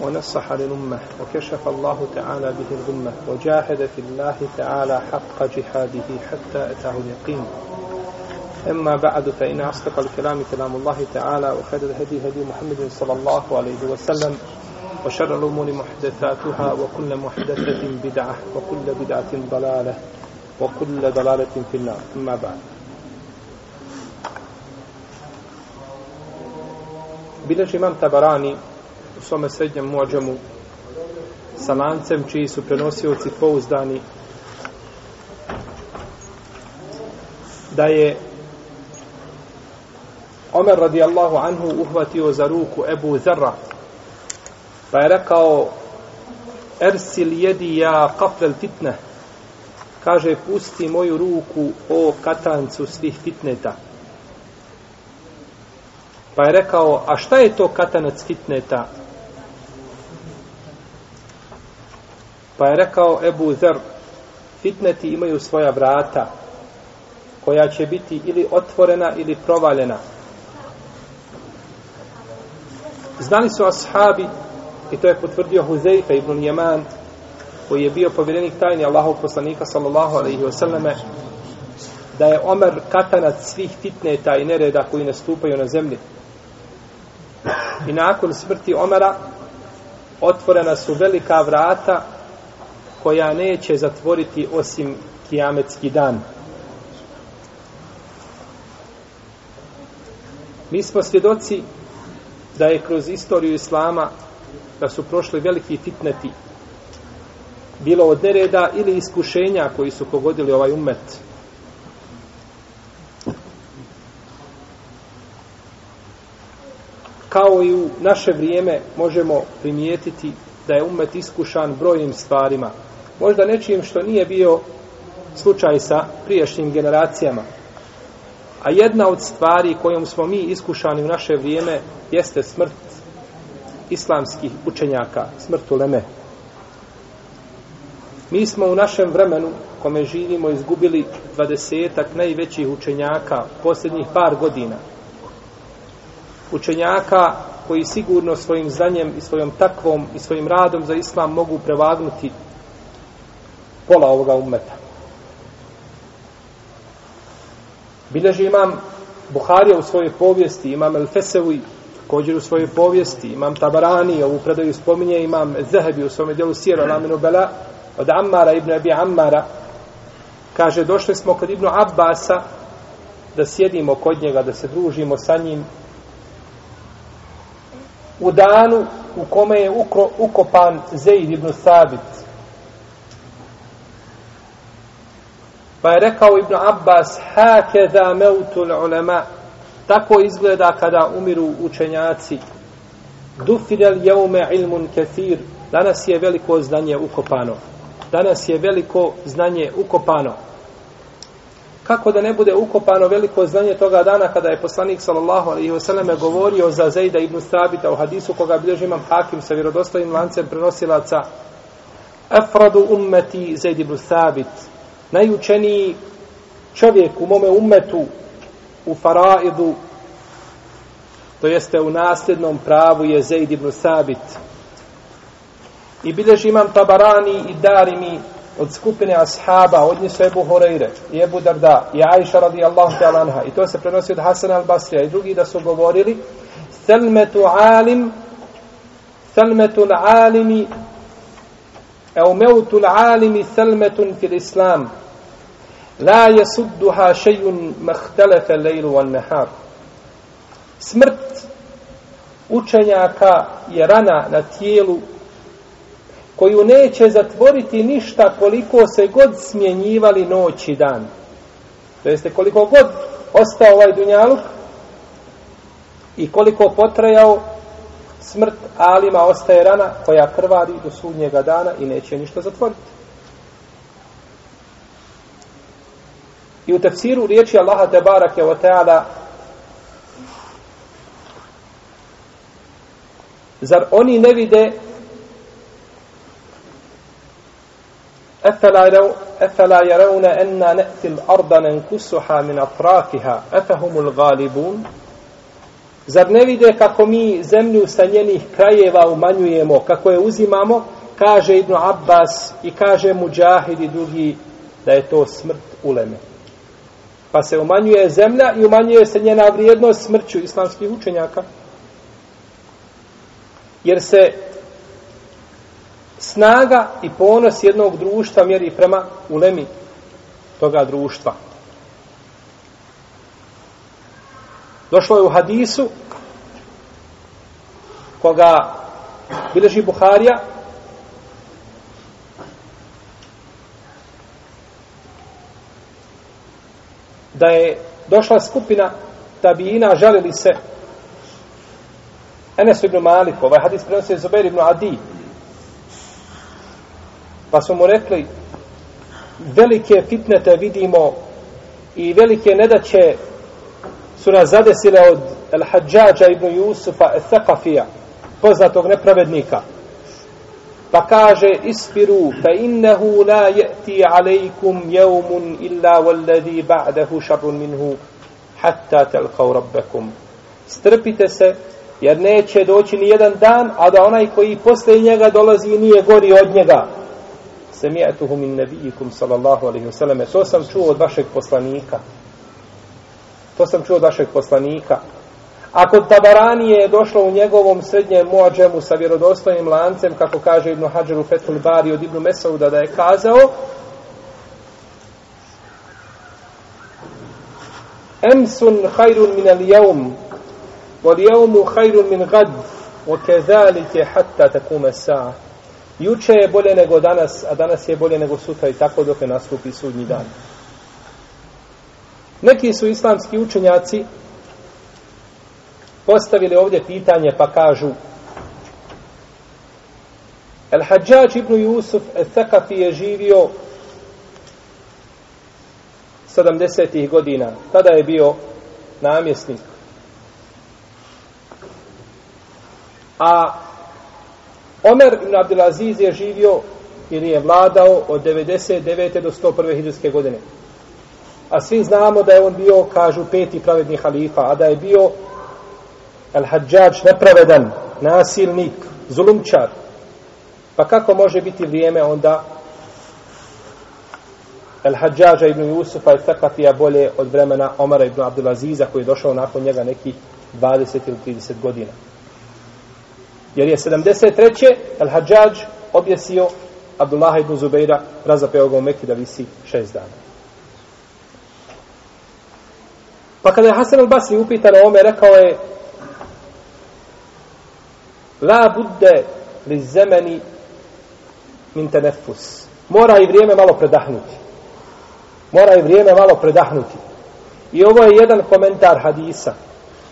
ونصح للأمة وكشف الله تعالى به الغمة وجاهد في الله تعالى حق جهاده حتى أتاه اليقين. أما بعد فإن أصدق الكلام كلام الله تعالى وخير الهدي هدي محمد صلى الله عليه وسلم وشر الأمور محدثاتها وكل محدثة بدعة وكل بدعة ضلالة وكل ضلالة في النار. أما بعد. Bileži imam Tabarani u svome srednjem muadžamu sa lancem čiji su prenosioci pouzdani da je Omer radijallahu anhu uhvatio za ruku Ebu Zerra pa je rekao Ersil jedi ja kaplel fitne kaže pusti moju ruku o katancu svih fitneta Pa je rekao, a šta je to katanac fitneta? Pa je rekao Ebu Zer, fitneti imaju svoja vrata, koja će biti ili otvorena ili provaljena. Znali su ashabi, i to je potvrdio Huzeifa ibn Jeman, koji je bio povjerenik tajni Allahov poslanika sallallahu alaihi wasallame, da je Omer katanac svih fitneta i nereda koji nastupaju na zemlji. I nakon smrti Omera otvorena su velika vrata koja neće zatvoriti osim kijametski dan. Mi smo svjedoci da je kroz istoriju Islama da su prošli veliki fitneti bilo od nereda ili iskušenja koji su pogodili ovaj umet. kao i u naše vrijeme možemo primijetiti da je umet iskušan brojnim stvarima. Možda nečim što nije bio slučaj sa priješnjim generacijama. A jedna od stvari kojom smo mi iskušani u naše vrijeme jeste smrt islamskih učenjaka, smrt uleme. Mi smo u našem vremenu, kome živimo, izgubili dvadesetak najvećih učenjaka posljednjih par godina – učenjaka koji sigurno svojim znanjem i svojom takvom i svojim radom za islam mogu prevagnuti pola ovoga ummeta. Bileži imam Buharija u svojoj povijesti, imam El Fesevi također u svojoj povijesti, imam Tabarani, ovu predaju spominje, imam Zehebi u svome dijelu Sijera, Laminu Bela, od Ammara, Ibn Abi Ammara, kaže, došli smo kod Ibnu Abbasa da sjedimo kod njega, da se družimo sa njim, u danu u kome je ukro, ukopan Zeid ibn Sabit. Pa je rekao ibn Abbas, hake za meutul ulema, tako izgleda kada umiru učenjaci. Dufidel jeume ilmun kethir, danas je veliko znanje ukopano. Danas je veliko znanje ukopano kako da ne bude ukopano veliko znanje toga dana kada je poslanik sallallahu alejhi ve selleme govorio za Zeida ibn Sabita u hadisu koga bilježi imam Hakim sa vjerodostojnim lancem prenosilaca Afradu ummeti Zeid ibn Sabit najučeniji čovjek u mome umetu u faraidu to jeste u nasljednom pravu je Zeid ibn Sabit i bilježi imam Tabarani i Darimi od skupine ashaba, od njih su Ebu Horeire, i Ebu Darda, i Aisha radijallahu ta'ala anha, i to se prenosi od Hasan al-Basrija i drugi da su govorili, Selmetu alim, Selmetu alimi, evo meutu alimi selmetun fil islam, la jesudduha šejun mahtelefe lejlu van nehar. Smrt učenjaka je rana na tijelu koju neće zatvoriti ništa koliko se god smjenjivali noć i dan. To jeste koliko god ostao ovaj dunjaluk i koliko potrajao, smrt alima ostaje rana koja krvari do sudnjega dana i neće ništa zatvoriti. I u tefsiru riječi Allaha te barake o teala zar oni ne vide أفلا يرون أن نأتي الأرض ننكسها من أطرافها أفهم الغالبون Zar ne vide kako mi zemlju sa njenih krajeva umanjujemo, kako je uzimamo, kaže Ibn Abbas i kaže Mujahid i drugi da je to smrt uleme. Pa se umanjuje zemlja i umanjuje se njena vrijednost smrću islamskih učenjaka. Jer se snaga i ponos jednog društva mjeri prema ulemi toga društva. Došlo je u hadisu koga bileži Buharija. Da je došla skupina tabijina žalili se Enes ibn Malik, ovaj hadis prenosi Zubair ibn Adi, Pa su mu rekli, velike fitnete vidimo i velike nedaće su nas zadesile od Al-Hadžađa ibn Jusufa Al-Thaqafija, poznatog nepravednika. Pa kaže, ispiru, fa innehu la je'ti alejkum jevmun illa walladhi ba'dahu šarun minhu, hatta telkav rabbekum. Strpite se, jer neće doći ni jedan dan, a da onaj koji posle njega dolazi nije gori od njega Semijetuhu min nebijikum, sallallahu alaihi wasallam. to sam čuo od vašeg poslanika to sam čuo od vašeg poslanika a kod Tabarani je došlo u njegovom srednjem muadžemu sa vjerodostojnim lancem kako kaže Ibn Hajar u Fethul Bari od Ibn Mesauda da je kazao Emsun khairun min al-yawm wal yawmu khairun min ghad o kezalike hatta takuma as-sa'a Juče je bolje nego danas, a danas je bolje nego sutra i tako dok ne nastupi sudnji dan. Neki su islamski učenjaci postavili ovdje pitanje pa kažu El Hadžađ ibn Jusuf el Thakafi je živio 70. godina. Tada je bio namjesnik. A Omer ibn Abdelaziz je živio ili je vladao od 99. do 101. hiđarske godine. A svi znamo da je on bio, kažu, peti pravedni halifa, a da je bio al-Hadžađ nepravedan, nasilnik, zulumčar. Pa kako može biti vrijeme onda al-Hadžađa ibn Jusufa i Thakafija bolje od vremena Omara ibn Abdulaziza koji je došao nakon njega neki 20 ili 30 godina. Jer je 73. Al-Hadžađ objesio Abdullah ibn Zubeira, razapeo ga u Mekki da visi šest dana. Pa kada je Hasan al-Basri upitan o ome, rekao je La budde li zemeni min tenefus. Mora i vrijeme malo predahnuti. Mora i vrijeme malo predahnuti. I ovo je jedan komentar hadisa.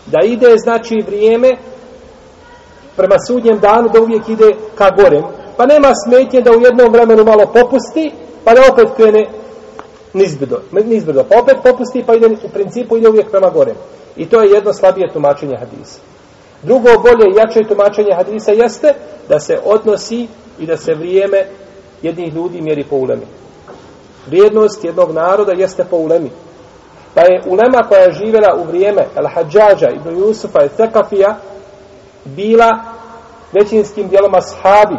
Da ide, znači, vrijeme prema sudnjem danu da uvijek ide ka gorem. Pa nema smetnje da u jednom vremenu malo popusti, pa da opet krene nizbrdo. nizbrdo. Pa opet popusti, pa ide, u principu ide uvijek prema gore. I to je jedno slabije tumačenje hadisa. Drugo, bolje i jače tumačenje hadisa jeste da se odnosi i da se vrijeme jednih ljudi mjeri po ulemi. Vrijednost jednog naroda jeste po ulemi. Pa je ulema koja je živjela u vrijeme Al-Hadžađa, Ibn Jusufa i Tekafija, bila većinskim dijelom ashabi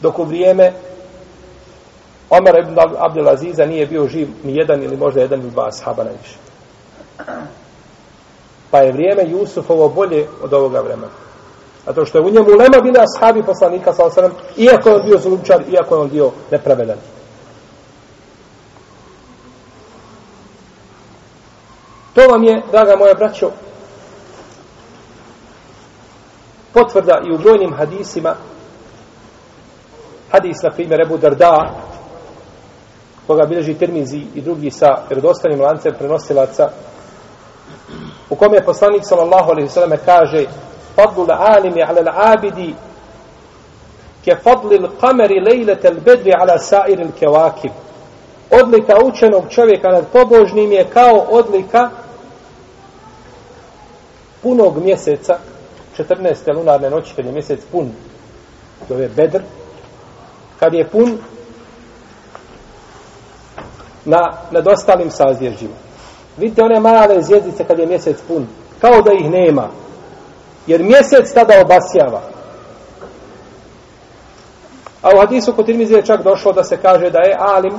dok u vrijeme Omer ibn Abdel Aziza nije bio živ ni jedan ili možda jedan ili dva ashaba najviše. Pa je vrijeme Jusufovo bolje od ovoga vremena. Zato što je u njemu lema bila ashabi poslanika sa osanem, iako je on bio zulumčar, iako je on bio nepravedan. To vam je, draga moja braćo, potvrda i u brojnim hadisima hadis na primjer Ebu Darda koga bilježi Tirmizi i drugi sa vjerodostanim lancem prenosilaca u kome je poslanik sallallahu alaihi sallam kaže fadlu alimi ala abidi ke fadlil kameri lejlete bedri ala sairil kevakib. Odlika učenog čovjeka nad pobožnim je kao odlika punog mjeseca, 14. lunarne noći, kad je mjesec pun, to je bedr, kad je pun na, nad ostalim sazvježđima. Vidite one male zvijezdice kad je mjesec pun, kao da ih nema. Jer mjesec tada obasjava. A u hadisu kod Tirmizi je čak došlo da se kaže da je alim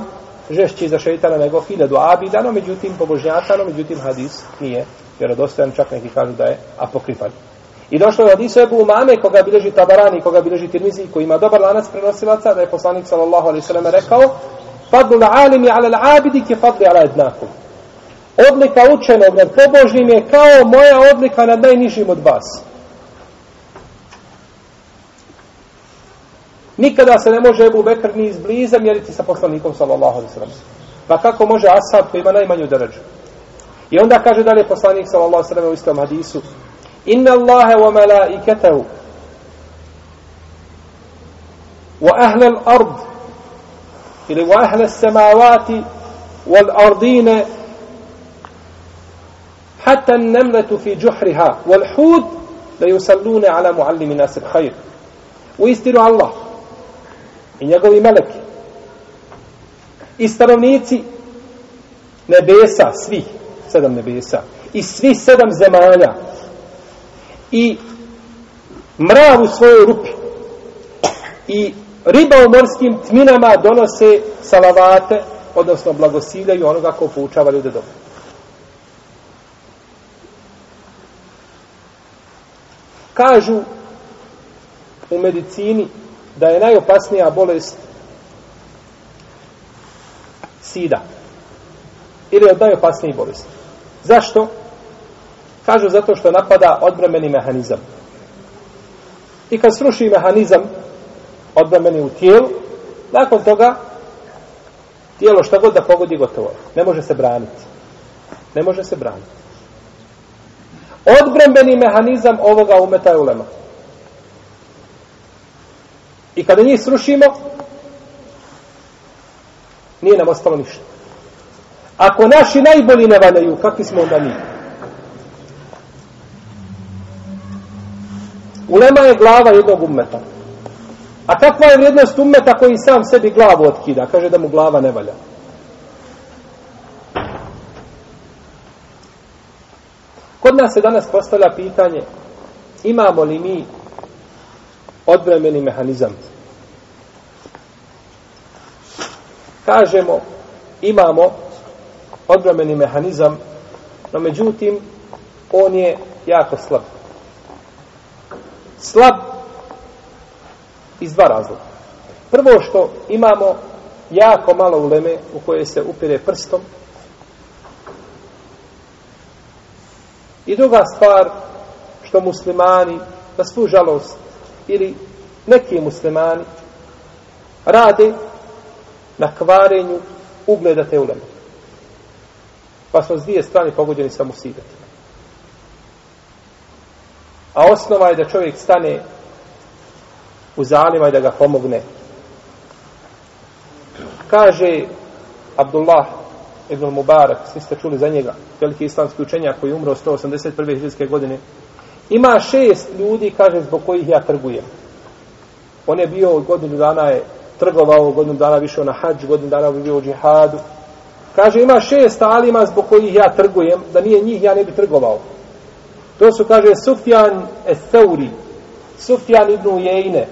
žešći za šeitana nego hiljadu abida, no međutim pobožnjaka, no međutim hadis nije vjerodostojan, čak neki kažu da je apokrifan. I došlo je hadisu Ebu Umame, koga bilježi Tabarani, koga bilježi Tirmizi, koji ima dobar lanac prenosilaca, da je poslanik sallallahu alaihi sallam rekao, fadlu la alimi ala la abidi ke fadli ala jednakom. Odlika učenog nad pobožnim je kao moja odlika nad najnižim od vas. Nikada se ne može Ebu Bekr ni izbliza mjeriti sa poslanikom sallallahu alaihi sallam. Pa kako može Asad koji ima najmanju deređu? I onda kaže dalje poslanik sallallahu alaihi sallam u istom hadisu Inna Allahe wa malaiketahu wa ahle al-ard ili u ahle semavati wal ardine hatta nemletu fi džuhriha wal hud da yusallune ala muallimi nasib hajr u istinu Allah i njegovi meleki i stanovnici nebesa, svih sedam nebesa i svi sedam zemalja i mrav u svojoj rupi i riba u morskim tminama donose salavate odnosno blagosiljaju onoga ko poučava ljude dobro. Kažu u medicini da je najopasnija bolest sida. Ili od najopasnijih bolesti. Zašto? Kažu zato što napada odbremeni mehanizam. I kad sruši mehanizam odbrambeni u tijelu, nakon toga tijelo šta god da pogodi gotovo. Ne može se braniti. Ne može se braniti. Odbrambeni mehanizam ovoga umeta je ulema. I kada njih srušimo, nije nam ostalo ništa. Ako naši najbolji ne valjaju, kakvi smo onda mi? Ulema je glava jednog ummeta. A kakva je vrijednost ummeta koji sam sebi glavu otkida? Kaže da mu glava ne valja. Kod nas se danas postavlja pitanje imamo li mi odvremeni mehanizam. Kažemo, imamo odvremeni mehanizam, no međutim, on je jako slab. Slab iz dva razloga. Prvo što imamo jako malo uleme u koje se upire prstom. I druga stvar što muslimani, na svu žalost, ili neki muslimani rade na kvarenju ugleda te uleme. Pa smo s dvije strane pogođeni sa musibetima. A osnova je da čovjek stane u zalima i da ga pomogne. Kaže Abdullah ibn Mubarak, svi ste čuli za njega, veliki islamski učenjak koji je umro 181. hiljadske godine, Ima šest ljudi, kaže, zbog kojih ja trgujem. On je bio godinu dana je trgovao, godinu dana više na hađ, godinu dana bi bio u džihadu. Kaže, ima šest alima zbog kojih ja trgujem, da nije njih, ja ne bi trgovao. To su, kaže, Sufjan Eseuri, Sufjan ibn Ujejne,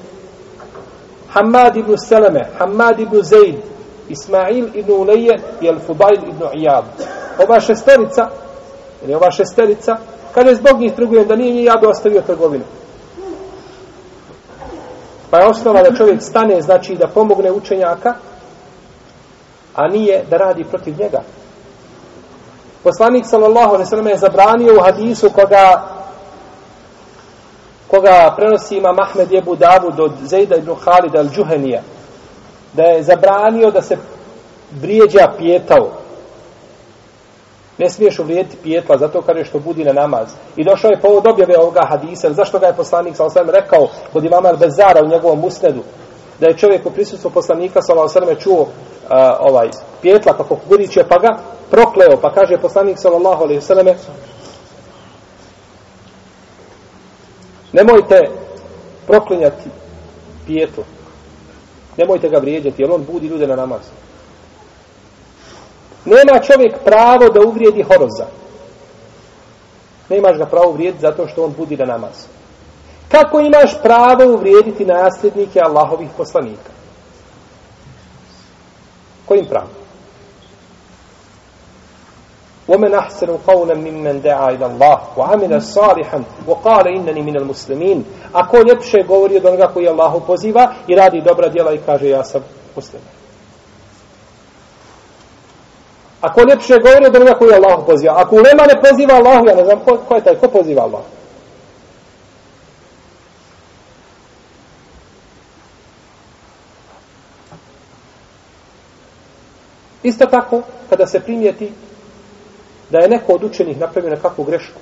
Hamad ibn Seleme, Hamad ibn Zaid, Ismail ibn Uleje i Al-Fubail ibn Iyad. Ova šesterica, ili ova šesterica, Kaže, zbog njih trgujem, da nije njih, ja bi ostavio trgovinu. Pa je osnova da čovjek stane, znači da pomogne učenjaka, a nije da radi protiv njega. Poslanik sallallahu alejhi ve sellem je zabranio u hadisu koga koga prenosi ima Ahmed Jebu Davud od Zejda ibn Khalid al-Juhanija da je zabranio da se vrijeđa pijetao Ne smiješ uvrijediti pijetla zato kaže što budi na namaz. I došao je povod objave ovoga hadisa. Zašto ga je poslanik sa osvrame rekao kod imama Al-Bezara u njegovom musnedu? Da je čovjek u prisutstvu poslanika sa osvrame čuo uh, ovaj pijetla pa kako kukudiće pa ga prokleo. Pa kaže poslanik sallallahu alaihi sallame, nemojte proklinjati pijetlo. Nemojte ga vrijeđati, jer on budi ljude na namaz. Nema čovjek pravo da uvrijedi horoza. Nemaš ga pravo uvrijediti zato što on budi na namaz. Kako imaš pravo uvrijediti nasljednike Allahovih poslanika? Kojim pravom? ومن أحسن قولا ممن دعا إلى الله وعمل صالحا وقال إنني من المسلمين Ako ljepše govori od onoga koji Allahu poziva i radi dobra djela i kaže ja sam musliman. Ako ljepše govori od onoga koji Allahu poziva. Ako ulema ne poziva Allahu, ja ne znam ko, ko je taj, ko poziva Allahu. Isto tako, kada se primijeti da je neko od učenih napravio nekakvu grešku.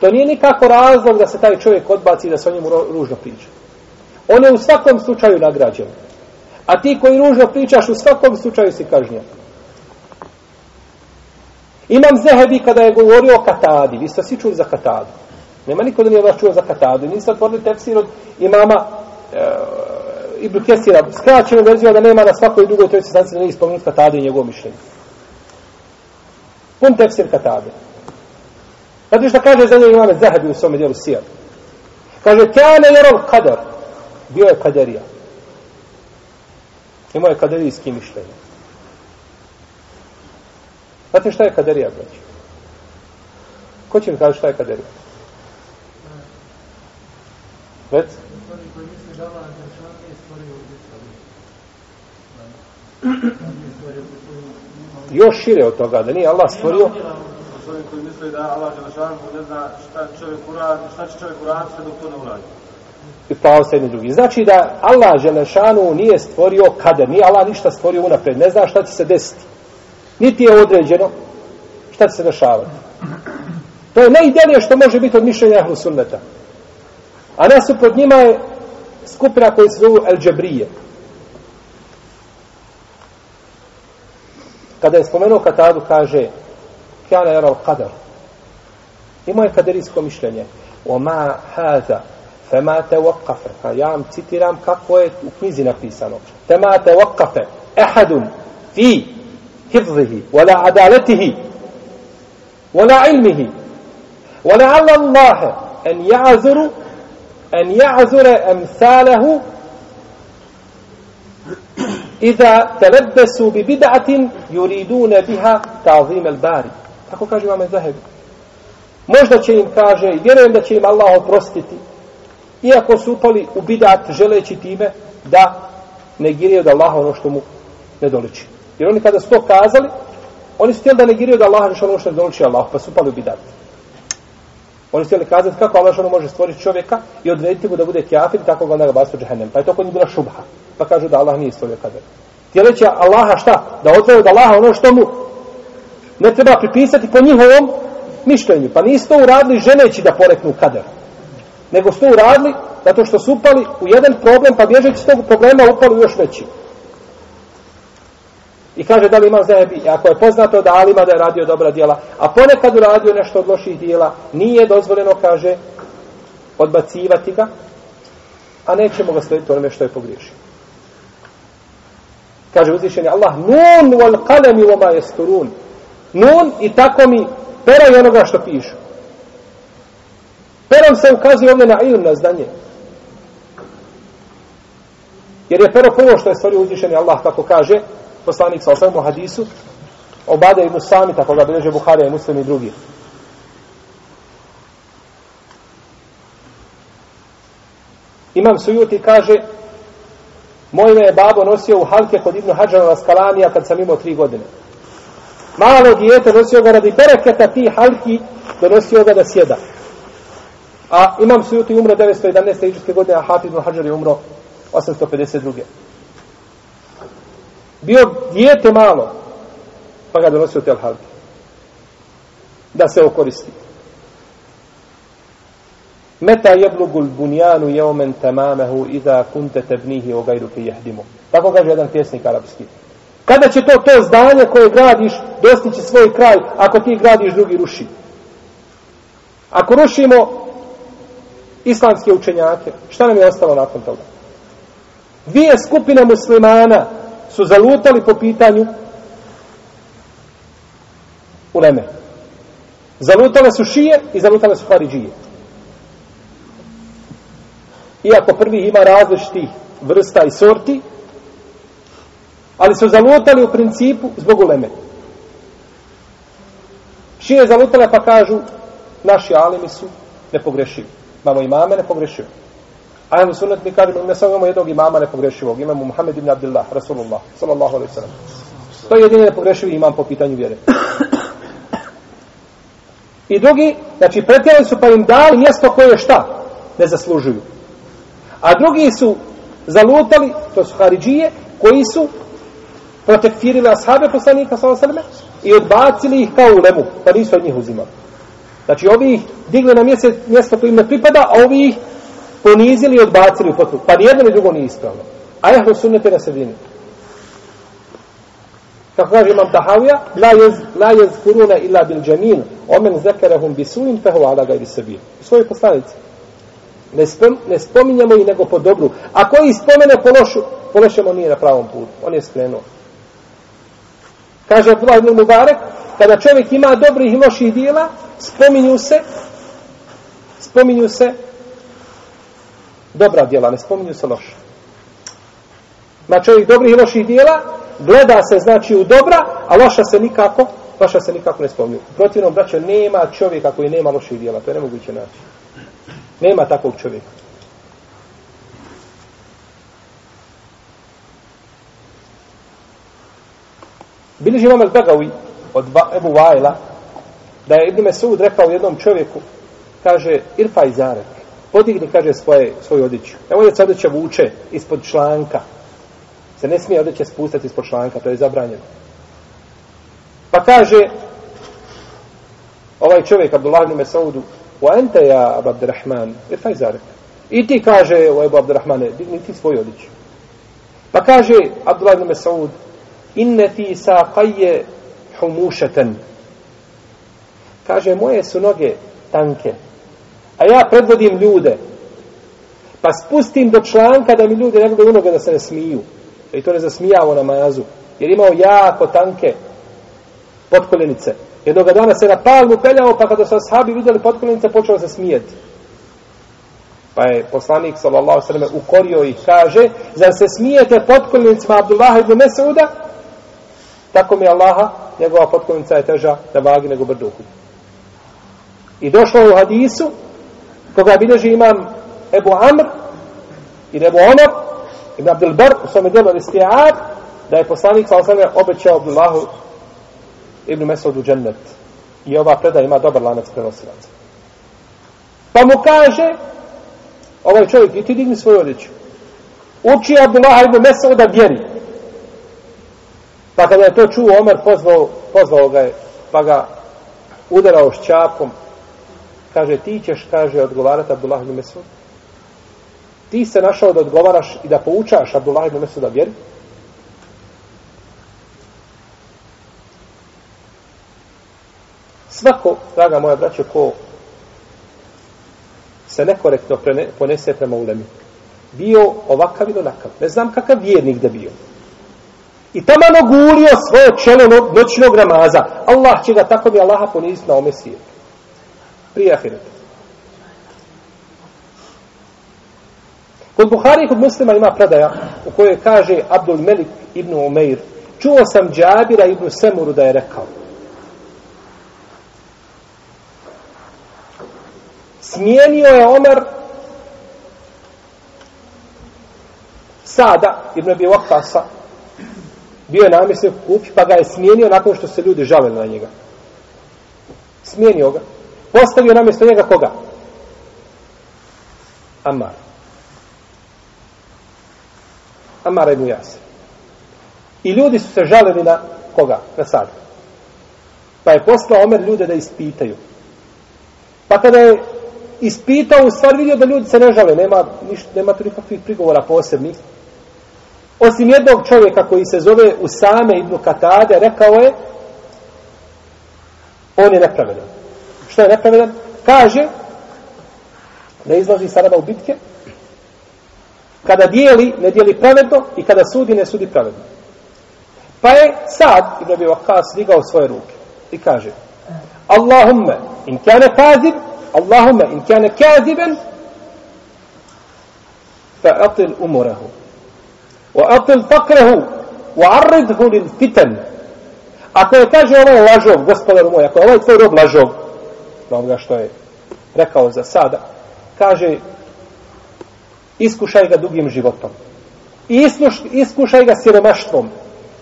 To nije nikako razlog da se taj čovjek odbaci i da se o njemu ružno priča. On je u svakom slučaju nagrađen. A ti koji ružno pričaš, u svakom slučaju si kažnjen. Imam Zehebi kada je govorio o Katadi. Vi ste svi čuli za Katadu. Nema niko da nije vas čuo za Katadu. Niste otvorili tefsir od imama eh, e, Ibn Kesira. Skraćenu verziju da nema na svakoj drugoj toj sestanci da nije spomenuti Katadu i njegovo mišljenje. Pun tefsir Katade. Znate što kaže za njeg imame Zahebi u svome dijelu Sijad? Kaže, kjane jerol kadar. Bio je kaderija. Imao je kaderijski mišljenje. Znate šta je kaderija, braći? Ko će mi kaže šta je kaderija? Već? još šire od toga, da nije Allah stvorio. Čovjek koji misli da Allah ne zna šta, čovjek uradi, šta će čovjek uraditi dok to ne uradi. I pravo se jedni drugi. Znači da Allah Želešanu nije stvorio kader, nije Allah ništa stvorio unapred, ne zna šta će se desiti. Niti je određeno šta će se dešavati. To je najidelije što može biti od mišljenja Ahlu Sunneta. A nasuprot njima je skupina koji se zovu El Džabrije. Kada je spomenuo Katadu, kaže Kana jara al qadar. Imao je kaderijsko mišljenje. O ma haza fema te wakafe. Ja vam citiram kako je u knjizi napisano. Fema te wakafe ehadun fi hifzihi wala adaletihi wala ilmihi alla Allahe en ja'zuru en ja'zure emthalehu Iza telebbesu bi bid'atin yuridune biha ta'zim al-bari. Tako kaže vam Zahebi. Možda će im kaže, i vjerujem da će im Allah oprostiti, iako su upali u bidat želeći time da negiraju da Allah ono što mu ne doliči. Jer oni kada su to kazali, oni su htjeli da negiraju da Allah ono što ne doliči Allah, pa su upali u bidat. Oni su htjeli kazati kako Allah ono može stvoriti čovjeka i odrediti mu da bude kjafir, tako ga onda ga basu džahennem. Pa je to kod njih bila šubha. Pa kažu da Allah nije stvorio kader. Htjeleći Allaha šta? Da odvoje od Allaha ono što mu ne treba pripisati po njihovom mišljenju. Pa nisu to uradili ženeći da poreknu kader. Nego su to uradili zato što su upali u jedan problem, pa bježeći s tog problema upali još veći. I kaže da li ima zajebi, ako je poznato da Alima da je radio dobra djela, a ponekad uradio nešto od loših djela, nije dozvoljeno, kaže, odbacivati ga, a nećemo ga slediti onome što je pogriješio. Kaže uzvišeni Allah, nun wal kalemi wa ma yasturun. Nun i tako mi pera i onoga što pišu. Perom se ukazuje ovdje na ilm, na znanje. Jer je pero prvo što je stvorio uzvišeni Allah, kako kaže, poslanik sa osvrmu hadisu, obade ibn Sami, tako ga bileže Buharija i muslim i drugi. Imam Sujuti kaže, moj me je babo nosio u halke kod Ibnu Hadžana Laskalanija kad sam imao tri godine. Malo dijete nosio ga radi bereketa ti halki, donosio ga da sjeda. A Imam Sujuti umro 911. iđuske godine, a Hafiz Ibn Hadžar je umro 852 bio dijete malo, pa ga donosio te halke. da se okoristi. Meta jeblugul bunjanu jeomen tamamehu iza kunte tebnihi o gajru fi jehdimu. Tako kaže jedan pjesnik arapski. Kada će to to zdanje koje gradiš dostići svoj kraj ako ti gradiš drugi ruši? Ako rušimo islamske učenjake, šta nam je ostalo nakon toga? Dvije skupine muslimana su zalutali po pitanju uleme. Zalutale su šije i zalutale su haridžije. Iako prvi ima različitih vrsta i sorti, ali su zalutali u principu zbog uleme. Šije zalutale pa kažu naši alimi su nepogrešivi. Imamo imame nepogrešivi. A jel sunet mi kažemo, ne samo imamo jednog imama nepogrešivog, imamo Muhammed ibn Abdullah, Rasulullah, sallallahu alaihi sallam. To je jedini nepogrešivi imam po pitanju vjere. I drugi, znači pretjerali su pa im dali mjesto koje šta? Ne zaslužuju. A drugi su zalutali, to su Haridžije, koji su protekfirili ashabe poslanika sa alaihi i odbacili ih kao u lemu, pa nisu od njih uzimali. Znači ovi ih digli na mjesto, mjesto koje im ne pripada, a ovi ih ponizili i odbacili u potpuno. Pa nijedno ni drugo nije ispravno. A ehlu sunnete na sredini. Kako kaže imam Tahavija, la jez, la jez kuruna illa bil džamin, omen zekerehum bisuin, pehu ala gajri sebi. U svojoj poslanici. Ne, spom, ne spominjamo i nego po dobru. A koji spomene po lošu, po lošemu nije na pravom putu. On je skrenuo. Kaže Abdullah ibn Mubarek, kada čovjek ima dobrih i loših dijela, spominju se, spominju se dobra djela, ne spominju se loša. Ma čovjek dobrih i loših djela, gleda se znači u dobra, a loša se nikako, loša se nikako ne spominju. Protivno, braćo, nema čovjeka koji nema loših djela, to je nemoguće naći. Nema takvog čovjeka. Biliži imam el-Begawi od Ebu Vajla, da je Ibn Mesud rekao jednom čovjeku, kaže, irfa zarek, podigni, kaže, svoje, svoju odjeću. Evo je se odjeća vuče ispod članka. Se ne smije odjeća spustati ispod članka, to je zabranjeno. Pa kaže, ovaj čovjek, Abdullah ibn Mesaudu, Wa ente ja, Abu Abdurrahman, e, irfa i zarek. I ti kaže, o Ebu Abdurrahmane, digni ti svoju odjeću. Pa kaže, Abdullah ibn Saud, inne fi saqaje humušeten. Kaže, moje su noge tanke, a ja predvodim ljude, pa spustim do članka da mi ljudi ne gledaju noge da se ne smiju. I to ne zasmijavo na mazu. Jer imao jako tanke potkoljenice. Jednog dana se na palmu peljao, pa kada su ashabi vidjeli potkoljenice, počeo se smijeti. Pa je poslanik, sallallahu sallam, ukorio ih, kaže, zar se smijete potkoljenicima Abdullaha ibn Mesuda? Tako mi Allaha, njegova potkoljenica je teža na vagi nego brdo I došlo u hadisu, koga bilježi imam Ebu Amr i Ebu Omar ibn Abdelbar, u svome djelu Ristijad da je poslanik sallallahu sallam, obećao Abdullahu ibn Mesudu džennet. I ova predaja ima dobar lanac prenosilaca. Pa mu kaže ovaj čovjek i ti digni svoju odjeću. Uči Abdullah ibn Mesuda vjeri. Pa kada je to čuo Omer pozvao, pozvao ga je pa ga udarao šćapom kaže ti ćeš kaže odgovarati Abdullah ibn Mesud? Ti se našao da odgovaraš i da poučaš Abdullah ibn Mesud da vjeri? Svako draga moja braćo ko se nekorektno prene, ponese prema ulemi bio ovakav ili onakav ne znam kakav vjernik da bio. I tamo gulio svoje čelo noćnog namaza. Allah će ga tako bi Allaha poniziti na ome svijetu. Prije ahireta. Kod Buhari i kod muslima ima predaja u kojoj kaže Abdul Melik ibn Umeir čuo sam Džabira ibn Semuru da je rekao smijenio je Omer Sada ibn Abi Waqasa bio je namjesnik kupi, kući pa ga je smijenio nakon što se ljudi žalili na njega smijenio ga postavio namjesto njega koga? Amar. Amar ibn Jasir. I ljudi su se žalili na koga? Na sad. Pa je poslao Omer ljude da ispitaju. Pa kada je ispitao, u stvar vidio da ljudi se ne žale, nema, ništa, nema tu nikakvih prigovora posebnih. Osim jednog čovjeka koji se zove Usame ibn Katade, rekao je, on je nepravedan. Što je nepravedan? Kaže, ne izlazi Saraba u bitke, kada dijeli, ne dijeli pravedno i kada sudi, ne sudi pravedno. Pa je sad, Ibn Abi Waqqas, digao svoje ruke i kaže, Allahumme, in kane kazib, Allahumma in kane kaziben, fa atil umrahu wa atil fakrehu, wa arridhu lil fitan. Ako je kaže ovaj lažov, gospodar moj, ako je ovaj tvoj rob lažov, na onoga što je rekao za sada, kaže, iskušaj ga dugim životom. Iskuš, iskušaj ga siromaštvom.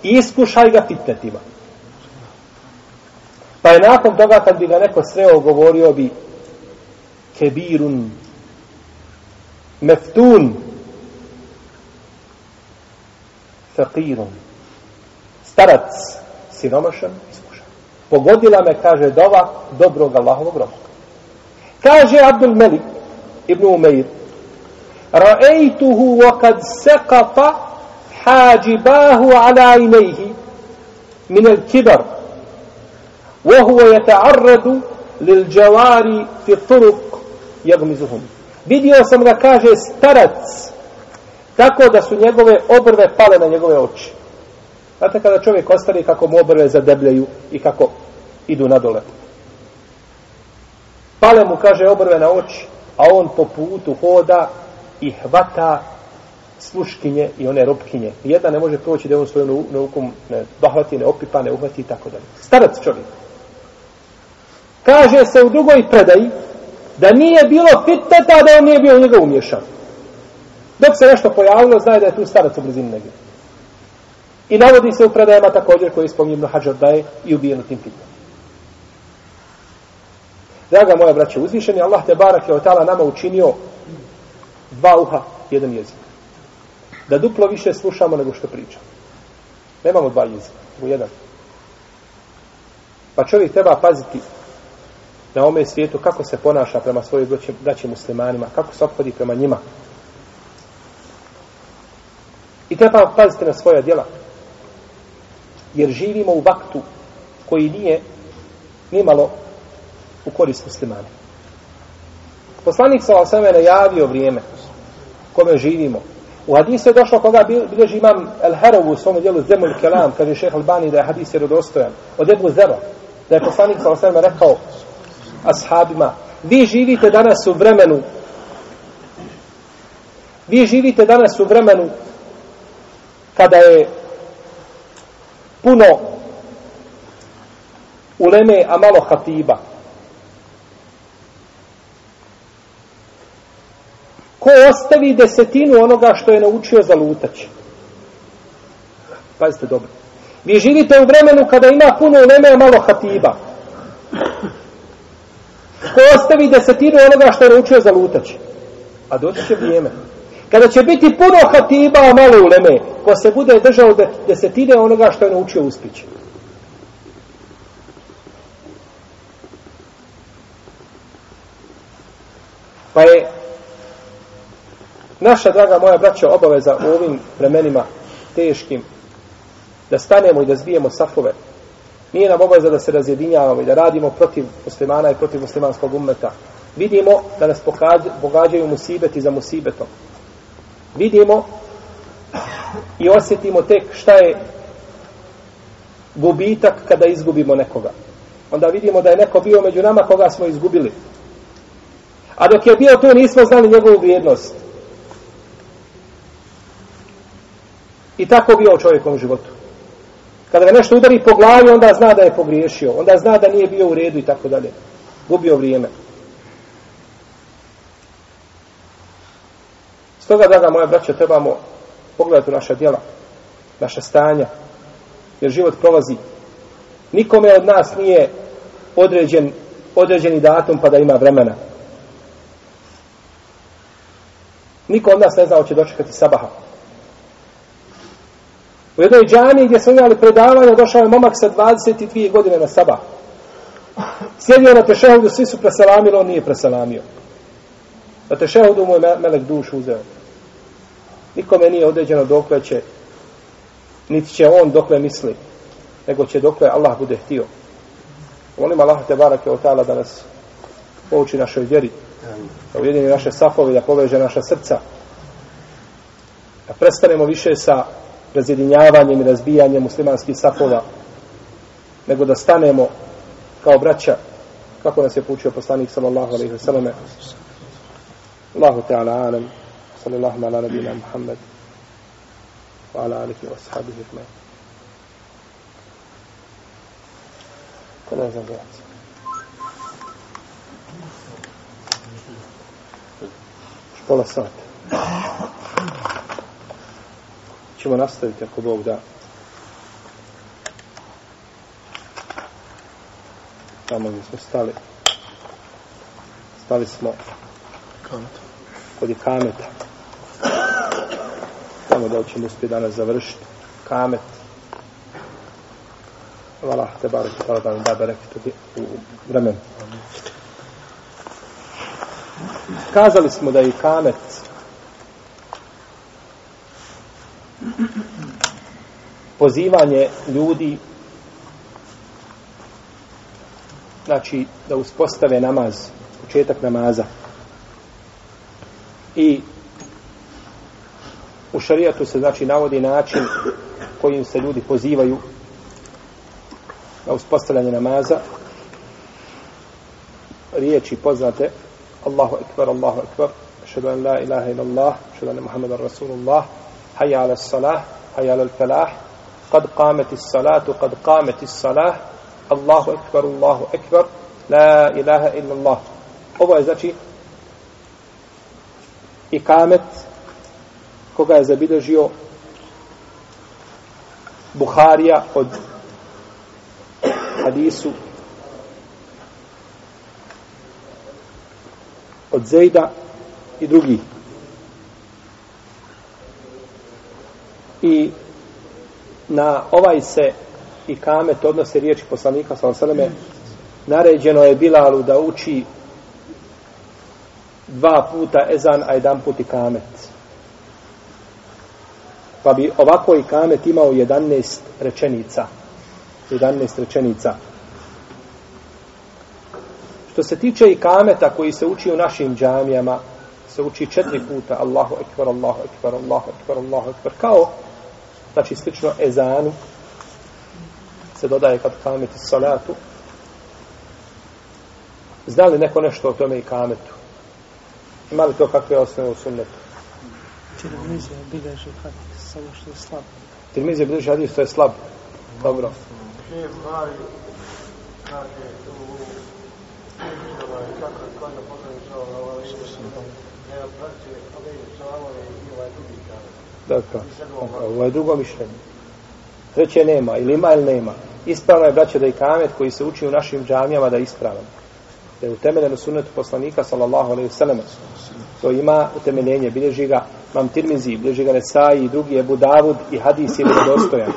Iskušaj ga fitnetima. Pa je nakon toga kad bi ga neko sreo govorio bi kebirun meftun fakirun starac siromašan iskušan. Pogodila me, kaže, dova dobrog Allahovog roba. Kaže Abdul Melik ibn Umeir رأيته وقد سقط حاجباه على عينيه من الكبر وهو يتعرض للجوار في الطرق jagmizuhum. Vidio sam ga, kaže, starac, tako da su njegove obrve pale na njegove oči. Znate kada čovjek ostari kako mu obrve zadebljaju i kako idu nadole. Pale mu, kaže, obrve na oči, a on po putu hoda i hvata sluškinje i one robkinje. Jedna ne može proći da on svoju naukom ne dohvati, ne opipa, ne uhvati i tako dalje. Starac čovjek. Kaže se u drugoj predaji, da nije bilo fitneta da on nije bio u njega umješan. Dok se nešto pojavilo, znaje da je tu starac u blizini negdje. I navodi se u predajama također koji je Ibn Hajar da je i ubijen u tim fitnetom. Draga moja braća, uzvišeni Allah te barak je otala nama učinio dva uha, jedan jezik. Da duplo više slušamo nego što pričamo. Nemamo dva jezika, nego jedan. Pa čovjek treba paziti na ome svijetu kako se ponaša prema svojim braći muslimanima, kako se obhodi prema njima. I treba paziti na svoja djela. Jer živimo u vaktu koji nije nimalo u korist muslimana. Poslanik sa osame najavio vrijeme kome živimo. U hadisu je došlo koga bilježi imam El Herovu u svom dijelu Zemul Kelam, kaže šeha Albani da je hadis jerodostojan, od Ebu Zera, da je poslanik sa osvrme rekao ashabima, vi živite danas u vremenu vi živite danas u vremenu kada je puno uleme, a malo hatiba. Ko ostavi desetinu onoga što je naučio za lutać? Pazite dobro. Vi živite u vremenu kada ima puno uleme, a malo hatiba. Ko ostavi desetinu onoga što je naučio za lutač. A doći će vrijeme. Kada će biti puno hatiba, a malo uleme, ko se bude držao desetine onoga što je naučio uspići. Pa je naša, draga moja braća, obaveza u ovim vremenima teškim, da stanemo i da zbijemo safove. Nije nam obaveza da se razjedinjavamo i da radimo protiv muslimana i protiv muslimanskog ummeta. Vidimo da nas pogađaju musibeti za musibetom. Vidimo i osjetimo tek šta je gubitak kada izgubimo nekoga. Onda vidimo da je neko bio među nama koga smo izgubili. A dok je bio tu nismo znali njegovu vrijednost. I tako bio u čovjekom životu. Kada ga nešto udari po glavi, onda zna da je pogriješio. Onda zna da nije bio u redu i tako dalje. Gubio vrijeme. Stoga, draga moja braća, trebamo pogledati naša djela, naša stanja, jer život prolazi. Nikome od nas nije određen, određeni datum pa da ima vremena. Niko od nas ne zna hoće dočekati sabaha. U jednoj džani gdje smo imali predavanje, došao je momak sa 22 godine na sabah. Sjedio na tešehudu, svi su preselamili, on nije preselamio. Na tešehudu mu je melek dušu uzeo. Nikome nije određeno dokle će, niti će on dokle misli, nego će dokle Allah bude htio. Molim Allah te barake o ta'ala da nas pouči našoj vjeri, da ujedini naše safove, da poveže naša srca, da prestanemo više sa razjedinjavanjem i razbijanjem muslimanskih safova, nego da stanemo kao braća, kako nas je poučio poslanik sallallahu alaihi wa sallam. Allahu ta'ala alam, sallallahu ala nabina Muhammad, wa ala alihi wa sahabihi ajma'in. Ko ne znam gledati? Još pola sata. Ćemo nastaviti ako Bog da. Tamo gdje smo stali. Stali smo kod kameta. Tamo da ćemo uspjeti danas završiti. Kamet. Hvala te barek hvala da nam da bereket u vremenu. Kazali smo da je kamet pozivanje ljudi znači da uspostave namaz, početak namaza. I u šarijatu se znači navodi način kojim se ljudi pozivaju na uspostavljanje namaza. Riječi poznate Allahu ekber, Allahu ekber, ašhedu an la ilaha ila Allah, ašhedu anna Muhammadan Rasulullah, hayya ala salah, hayya ala falah, kad kameti salatu, kad kameti salah, Allahu ekvar, Allahu ekvar, la ilaha illa Allah. Ovo je znači i kamet koga je zabilježio Buharija od hadisu od Zejda i drugi. I na ovaj se i kamet odnose riječi poslanika sa osaleme, naređeno je Bilalu da uči dva puta ezan, a jedan put i kamet. Pa bi ovako i kamet imao 11 rečenica. 11 rečenica. Što se tiče i kameta koji se uči u našim džamijama, se uči četiri puta Allahu ekber, Allahu ekber, Allahu ekber, Allahu ekber, kao znači slično ezanu se dodaje kad kameti salatu zna li neko nešto o tome i kametu ima li to kakve osnove u sunnetu Tirmizija bilježi hadis, samo što je slab. Tirmizija bilježi hadis, to je slab dobro u ovaj, kako je kod da poznaje čao na ovaj ne praće ove čavove i ovaj drugi. Dakle, ovo je drugo mišljenje. Treće nema, ili ima ili nema. Ispravno je, braće, da i kamet koji se uči u našim džamijama da je ispravan. Da je utemeljeno sunetu poslanika, sallallahu alaihi sallam. To ima utemeljenje, bilježi ga Mam Tirmizi, bilježi ga Nesai i drugi je Budavud i hadis je vjerodostojan.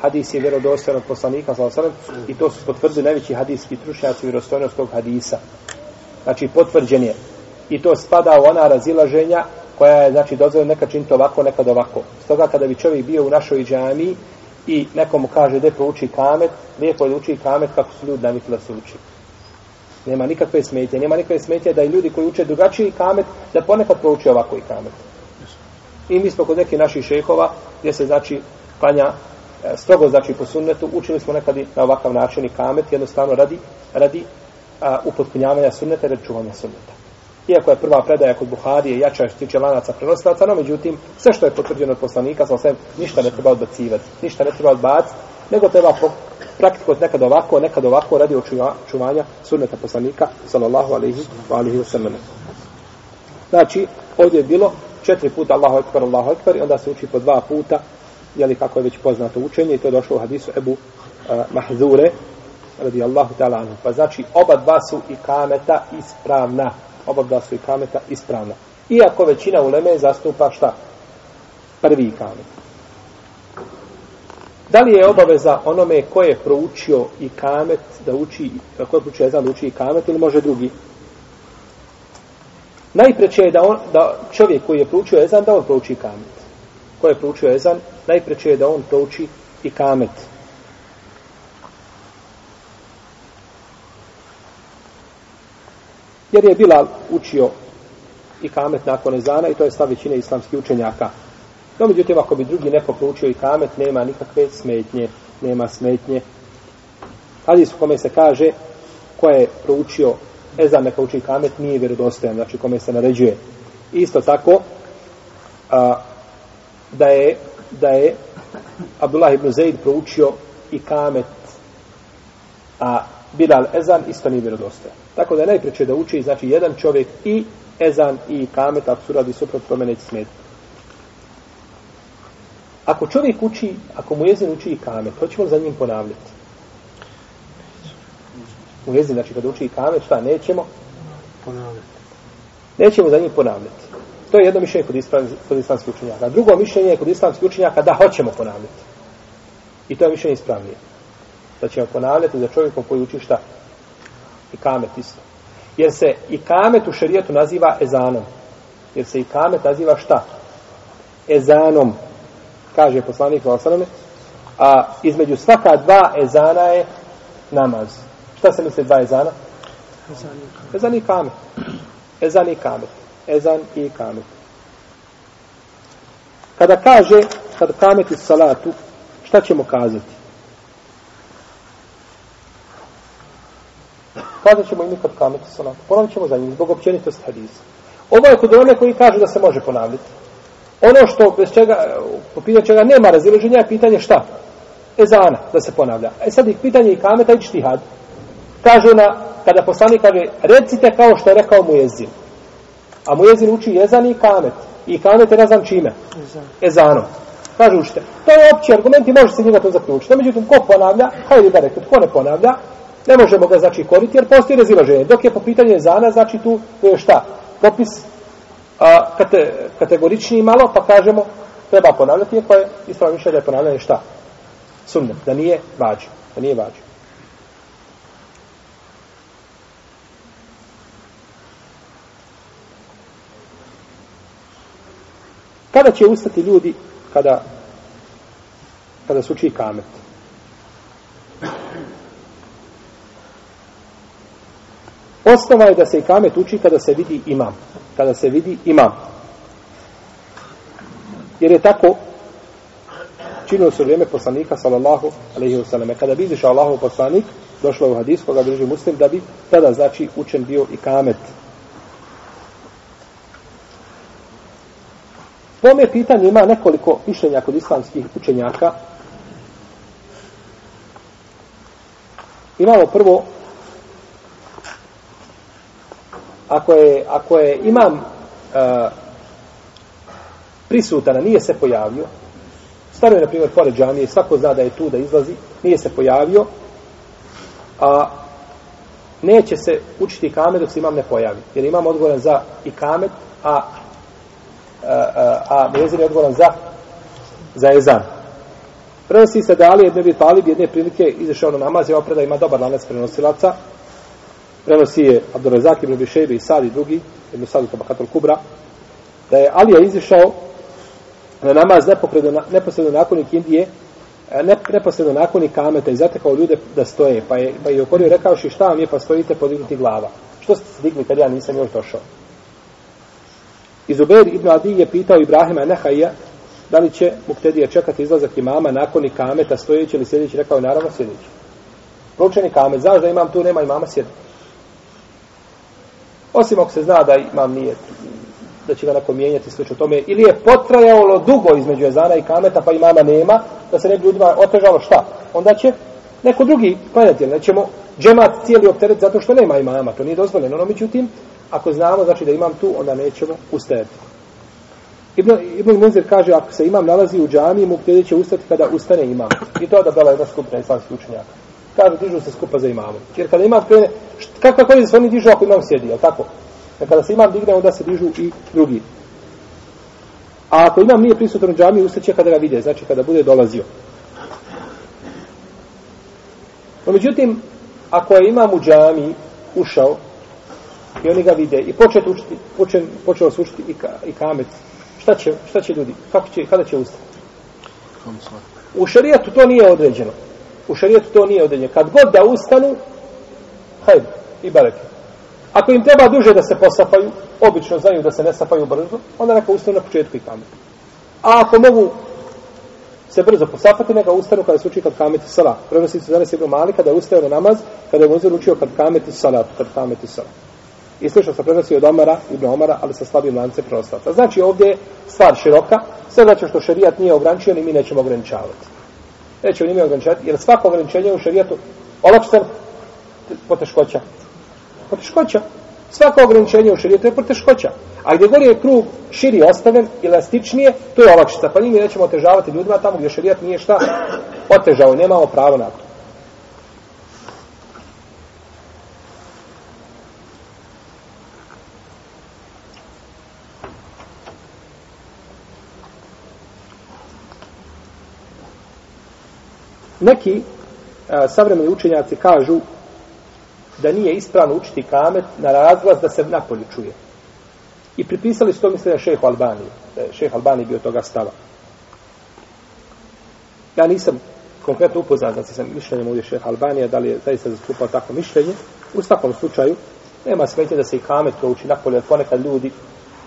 Hadis je vjerodostojan od poslanika, sallallahu alaihi sallam, i to su potvrdili najveći hadijski trušnjaci vjerodostojnost tog hadisa. Znači, potvrđen je. I to spada u ona razilaženja koja je, znači, dozvoljena nekad činiti ovako, nekad ovako. Stoga kada bi čovjek bio u našoj džami i nekomu kaže da prouči kamet, lijepo je da uči kamet kako su ljudi navikli da se uči. Nema nikakve smetje, nema nikakve smetje da i ljudi koji uče drugačiji kamet, da ponekad prouči ovako i kamet. I mi smo kod nekih naših šehova, gdje se znači klanja e, strogo znači po sunnetu, učili smo nekad i na ovakav način i kamet, jednostavno radi, radi a, upotpunjavanja sunneta i čuvanja sunneta. Iako je prva predaja kod Buharije jača što tiče lanaca prenosilaca, no međutim, sve što je potvrđeno od poslanika, sa sve, ništa ne treba odbacivati, ništa ne treba odbaciti, nego treba praktikovati nekad ovako, nekad ovako radi očuvanja sunneta poslanika, sallallahu alaihi wa alihi wa sallam. Znači, ovdje je bilo četiri puta Allahu ekber, Allahu ekber, i onda se uči po dva puta, jeli kako je već poznato učenje, i to je došlo u hadisu Ebu uh, Mahzure, radi Allahu ta'ala anhu. Pa znači, oba dva su i kameta ispravna. Oba dva su i kameta ispravna. Iako većina uleme zastupa šta? Prvi kamet. Da li je obaveza onome ko je proučio i kamet da uči, ko je proučio ezan da uči i kamet ili može drugi? Najpreće je da, on, da čovjek koji je proučio ezan da on prouči kamet. Ko je proučio ezan, najpreće je da on prouči i kamet. Jer je Bilal učio i kamet nakon ezana i to je stav većine islamskih učenjaka. No, međutim, ako bi drugi neko proučio i kamet, nema nikakve smetnje, nema smetnje. Hadis u kome se kaže, ko je proučio ezan neka uči kamet, nije vjerodostojan, znači kome se naređuje. Isto tako, a, da je, da je Abdullah ibn Zaid proučio i kamet, a Bilal ezan isto nije vjerodostojan. Tako da je najpreće da uči, znači, jedan čovjek i ezan i kamet, ako su radi suprot, tome neće smeti. Ako čovjek uči, ako mu jezin uči i kamet, hoćemo za njim ponavljati. U jezin, znači kada uči i kamet, šta, nećemo? Ponavljati. Nećemo za njim ponavljati. To je jedno mišljenje kod, islam, kod islamskih učenjaka. Drugo mišljenje je kod islamskih učenjaka da hoćemo ponavljati. I to je mišljenje ispravnije. Da ćemo ponavljati za čovjekom koji uči šta? I kamet isto. Jer se i kamet u šarijetu naziva ezanom. Jer se i kamet naziva šta? Ezanom kaže poslanik Vasaleme, a između svaka dva ezana je namaz. Šta se misli dva ezana? Ezan i kamet. Ezan i kamet. Ezan i kamet. Kada kaže, kada kamet salatu, šta ćemo kazati? Kazat ćemo i mi kod kamet iz salatu. Ponovit ćemo za njim, zbog općenitosti hadisa. Ovo je kod one koji kažu da se može ponavljati. Ono što bez čega, po pitanju čega nema razilaženja je pitanje šta? Ezana, da se ponavlja. E sad ih pitanje i kameta i čtihad. Kažu na, kada poslanik kaže, recite kao što je rekao mu jezin. A mu jezin uči jezan i kamet. I kamet je ne znam čime. Ezanom. Kažu učite. To je opći argument i može se njega to zaključiti. No, međutim, ko ponavlja, hajde da rekao, ko ne ponavlja, ne možemo ga znači koriti jer postoji razilaženje. Dok je po pitanju ezana, znači tu, je šta? Popis a, kate, kategorični malo, pa kažemo treba ponavljati, pa je ispravno više da je ponavljanje šta? Sunnet, da nije vađi. Da nije vađi. Kada će ustati ljudi kada kada se uči kamet? Osnova je da se ikamet kamet uči kada se vidi imam. Kada se vidi imam. Jer je tako činilo se vrijeme poslanika sallallahu alaihi wa sallam. E, kada bi izišao Allahov poslanik, došlo je u hadis koga drži muslim, da bi tada znači učen bio i kamet. Po me pitanju ima nekoliko mišljenja kod islamskih učenjaka. Imamo prvo ako je, ako je imam uh, prisutan, a nije se pojavio, staro je, na primjer, pored džamije, svako zna da je tu, da izlazi, nije se pojavio, a neće se učiti kamet dok se imam ne pojavi. Jer imam odgovoran za i kamet, a, a, a, a mezir je odgovoran za za ezan. Prenosi se da Ali jedne bi talib jedne prilike izašao na namaz i opreda ima dobar lanac prenosilaca. Prenosi je Abdurazak ibn Bišejbe i Sadi drugi, ibn Sadi Tabakatul Kubra, da je Alija izišao na namaz neposredno, neposredno nakon Indije, e, ne, neposredno nakon kameta i zatekao ljude da stoje, pa je, pa je okorio rekao što šta vam je, pa stojite podignuti glava. Što ste se digli kad ja nisam još došao? I Zubair ibn Adi je pitao Ibrahima Nehaija da li će Muktedija čekati izlazak imama nakon kameta stojeći ili sjedeći, rekao je naravno sjedeći. Proučeni kamet, znaš da imam tu, nema imama sjedeći. Osim ako se zna da imam nije da će ga neko mijenjati slično tome, ili je potrajalo dugo između ezana i kameta, pa imama nema, da se ne bi ljudima otežalo šta? Onda će neko drugi klanjati, nećemo džemat cijeli opteret zato što nema imama, to nije dozvoljeno. No, međutim, ako znamo znači da imam tu, onda nećemo ustajati. Ibn, Ibn Munzir kaže, ako se imam nalazi u džami, mu gdje će ustati kada ustane imam. I to je da bila jedna skupina islamskih učenjaka. Kaže, dižu se skupa za imamom. Jer kada imam krene, kako, kako je se oni dižu ako imam sjedi, je tako? Da kada se imam digne, onda se dižu i drugi. A ako imam nije prisutan u džami, ustaće kada ga vide, znači kada bude dolazio. No, međutim, ako je imam u džami ušao i oni ga vide i počet učiti, počet, počeo se učiti i, ka, i kamet, šta će, šta će ljudi, kako će, kada će ustati? U šarijetu to nije određeno. U šarijetu to nije određeno. Kad god da ustanu, hajde, i bareke. Ako im treba duže da se posapaju, obično znaju da se ne sapaju brzo, onda neka ustanu na početku i kamete. A ako mogu se brzo posapati, neka ustanu kada se uči kad kameti salat. Prenosi se danas Ibn Mali kada je ustao na namaz, kada je muzir učio kad kameti salat, kad kameti salat. I slično se prenosi od Omara, Ibn Omara, ali sa slabim lance prenoslaca. Znači ovdje je stvar široka, sve znači što šerijat nije ograničio, ni mi nećemo ograničavati. Nećemo njime ograničati, jer svako ograničenje u šerijatu olakšten poteškoća. Poteškoća. Svako ograničenje u širijetu je poteškoća. A gdje gori je krug širi ostavljen, elastičnije, to je olakšica. Pa njimi nećemo otežavati ljudima tamo gdje širijat nije šta otežao. Nemamo pravo na to. Neki a, savremeni učenjaci kažu da nije ispravno učiti kamet na razglas da se napolju čuje. I pripisali su to misle šehu Albaniji. E, šeh Albaniji bio toga stava. Ja nisam konkretno upoznat da sam mišljenjem ovdje šeha Albanija, da li je zaista zastupao tako mišljenje. U svakom slučaju, nema smetje da se i kamet prouči napolje, jer ponekad ljudi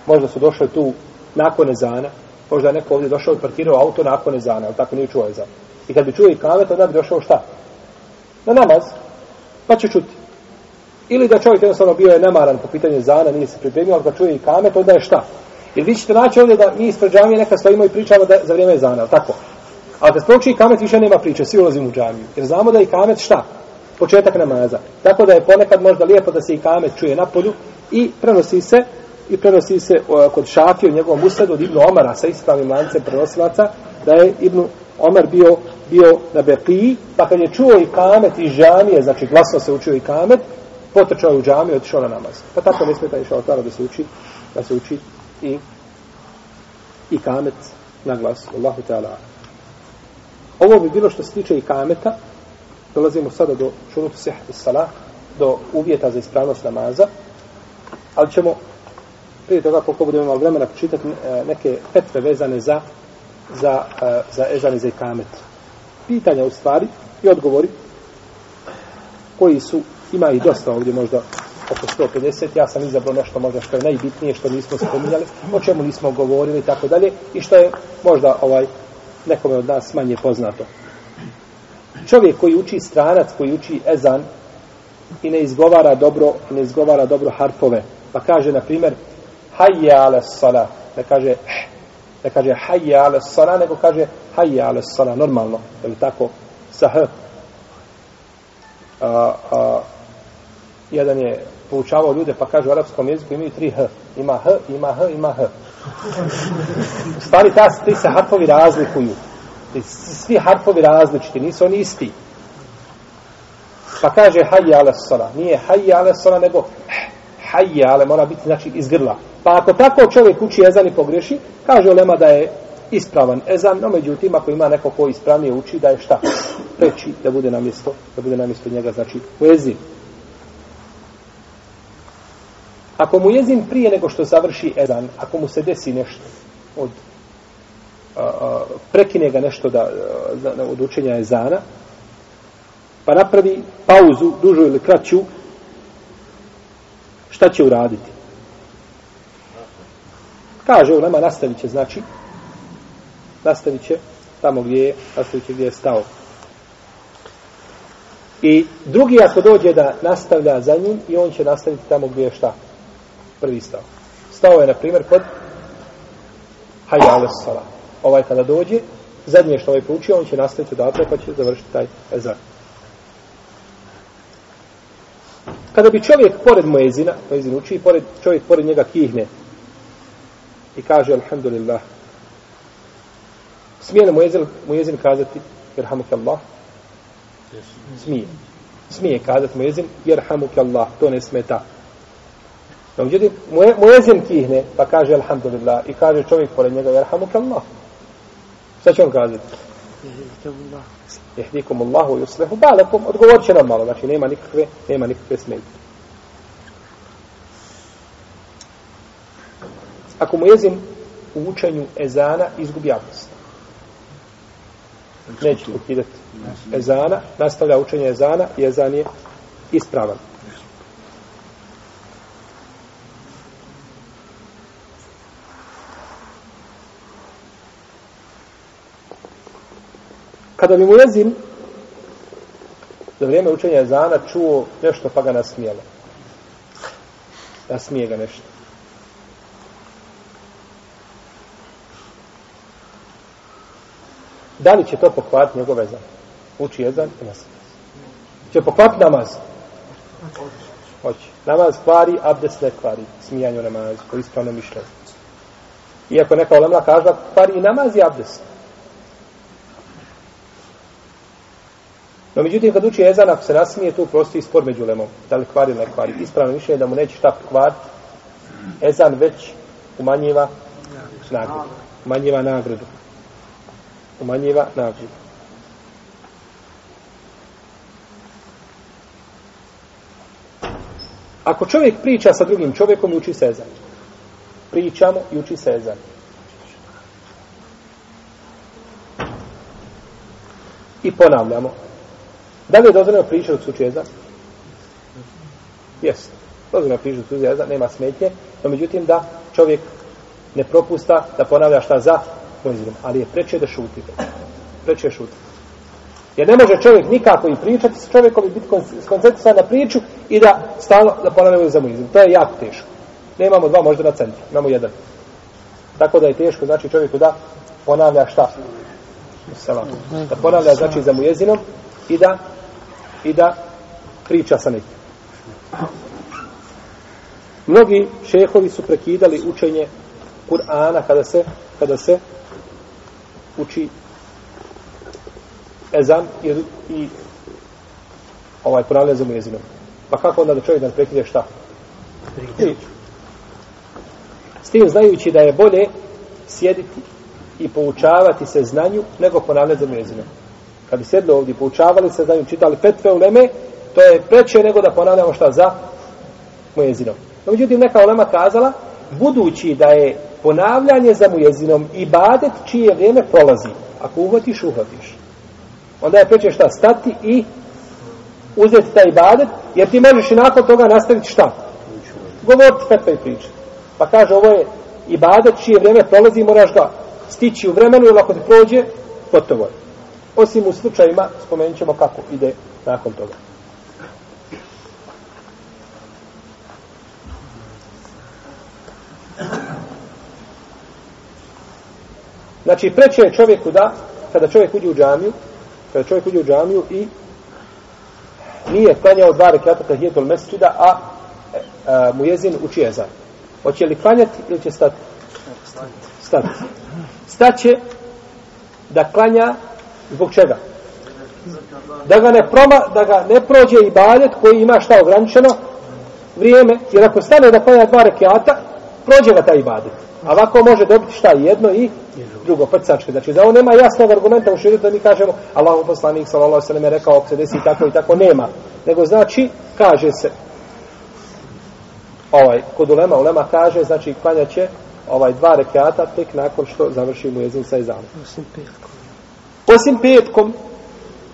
možda su došli tu nakon ezana, možda je neko ovdje došao i parkirao auto nakon ezana, ali tako nije čuo ezana. I kad bi čuo i kamet, onda bi došao šta? Na namaz, pa će čuti. Ili da čovjek jednostavno bio je nemaran po pitanju zana, nije se pripremio, ali kad čuje i kamet, onda je šta? Jer vi ćete naći ovdje da mi ispred džamije neka stojimo i pričamo da za vrijeme zana, tako? A kad spoči i kamet, više nema priče, svi ulazimo u džamiju. Jer znamo da je i kamet šta? Početak namaza. Tako da je ponekad možda lijepo da se i kamet čuje na polju i prenosi se i prenosi se o, kod Šafije u njegovom usredu od Ibnu Omara sa ispravnim lancem prenosilaca da je Ibnu Omar bio bio na Beqiji, pa kad je čuo i kamet iz džamije, znači glasno se učio i kamet, potrčao je u džamiju i otišao na namaz. Pa tako ne smeta išao tada da se uči, da se uči i i kamet na glas. Allahu Teala. Ovo bi bilo što se tiče i kameta. Dolazimo sada do šurutu sehati salah, do uvjeta za ispravnost namaza. Ali ćemo prije toga koliko budemo imali vremena počitati e, neke petve vezane za za, e, za ezan i za kamet. Pitanja u stvari i odgovori koji su ima i dosta ovdje možda oko 150, ja sam izabrao nešto možda što je najbitnije, što nismo spominjali, o čemu nismo govorili i tako dalje, i što je možda ovaj nekome od nas manje poznato. Čovjek koji uči stranac, koji uči ezan i ne izgovara dobro, ne izgovara dobro harfove, pa kaže, na primjer, hajje ala sala, ne kaže, ne kaže hajja ale sala, nego kaže hajja ale sala, normalno, je li tako, sa h. A, a, jedan je poučavao ljude pa kaže u arapskom jeziku imaju tri h. Ima h, ima h, ima h. U stvari ta, ti se harfovi razlikuju. Svi harfovi različiti, nisu oni isti. Pa kaže hajja ale sala. Nije hajja ale sala, nego hajje ale mora biti znači iz grla. Pa ako tako čovjek uči ezan i pogreši, kaže Olema da je ispravan ezan, no međutim ako ima neko ko ispravnije uči da je šta? Preći da bude na mjesto, da bude na mjesto njega, znači u ezin. Ako mu jezin prije nego što završi ezan, ako mu se desi nešto od a, a, prekine ga nešto da, a, od učenja ezana, pa napravi pauzu, dužu ili kraću, šta će uraditi? Kaže, ulema nastavit će, znači, nastavit će tamo gdje je, nastavit će gdje je stao. I drugi ako dođe da nastavlja za njim, i on će nastaviti tamo gdje je šta? prvi stao. Stao je, na primjer, kod Hayya sala. Ovaj kada dođe, zadnje što ovaj poučio, on će nastaviti odatle, pa će završiti taj ezan. Kada bi čovjek pored Moezina, Moezin uči, pored, čovjek pored njega kihne i kaže Alhamdulillah, smije li Moezin, Moezin kazati Jerhamuk Allah? Smije. Smije kazati Moezin Jerhamuk Allah, to ne smeta. No, međutim, muezin kihne, pa kaže Alhamdulillah, i kaže čovjek pored njega, Jerhamuk Allah. Šta će on kazati? Jehdikum Allahu yuslihu balakum. Odgovorit će nam malo, znači nema nikakve, nema nikakve smetnje. Ako mu jezin u učenju ezana izgubi abdest. Neće ukidati ezana, nastavlja učenje ezana i ezan je ispravan. Kada bi mu jezin za vrijeme učenja ezana čuo nešto pa ga nasmijelo. Nasmije ga nešto. Da li će to pokvati njegov ezan? Uči jezan i nasmije. Će pokvati namaz? Hoće. Namaz kvari, abdest ne kvari. Smijanje namazu, koji ispravno mišljenje. Iako neka olemla kaže kvari i namaz i abdest. No, međutim, kad uči ezan, ako se nasmije, tu prosti spor među lemom. Da li kvari ili ne kvari. Ispravno mišljenje da mu neće šta kvariti. Ezan već umanjiva nagradu. Umanjiva nagradu umanjiva nagradu. Ako čovjek priča sa drugim čovjekom uči uči sezan, pričamo i uči sezan. I ponavljamo. Da li je dozvoljeno pričati od sučeza? Jes. Dozvoljeno pričati od sučeza, nema smetnje, no međutim da čovjek ne propusta da ponavlja šta za proizvodom, ali je preče da šuti. Preče šuti. Jer ne može čovjek nikako i pričati s čovjekom i biti skoncentrisan na priču i da stalno da ponavljaju za muizam. To je jako teško. Ne imamo dva možda na centru, imamo jedan. Tako da je teško, znači čovjeku da ponavlja šta? Selam. Da ponavlja znači za mujezinom i da i da priča sa nekim. Mnogi šehovi su prekidali učenje Kur'ana kada se kada se uči ezan i, i ovaj ponavlja za jezinom. Pa kako onda da čovjek da prekide šta? Priču. S tim znajući da je bolje sjediti i poučavati se znanju nego ponavljati za jezinom. Kad bi sedli ovdje, poučavali se znaju, čitali petve u leme, to je preče nego da ponavljamo šta za mujezinom. No, međutim, neka ulema kazala, budući da je ponavljanje za mujezinom i badet čije vrijeme prolazi. Ako uhvatiš, uhvatiš. Onda je preče šta? Stati i uzeti taj ibadet, jer ti možeš i nakon toga nastaviti šta? Govoriti petve i pričati. Pa kaže, ovo je ibadet čije vrijeme prolazi, moraš ga stići u vremenu, jer ako ti prođe, gotovo je. Osim u slučajima, spomenut ćemo kako ide nakon toga. Znači, preče je čovjeku da, kada čovjek uđe u džamiju, kada čovjek uđe u džamiju i nije klanjao dva rekata tahijetul mesčida, a, a mu jezin uči jezan. Hoće li klanjati ili će stati? Stati. Staće da klanja zbog čega? Da ga ne, proma, da ga ne prođe i baljet koji ima šta ograničeno vrijeme, jer ako stane da klanja dva rekiata, prođe ga taj ibadet. A ovako može dobiti šta jedno i drugo, prcačke. Znači, za ovo nema jasnog argumenta u širitu da mi kažemo Allah poslanik sallallahu alejhi ve sellem rekao ako se desi tako i tako nema. Nego znači kaže se ovaj kod ulema ulema kaže znači klanja će ovaj dva rekata tek nakon što završi mu jezin sa izanom. Osim petkom.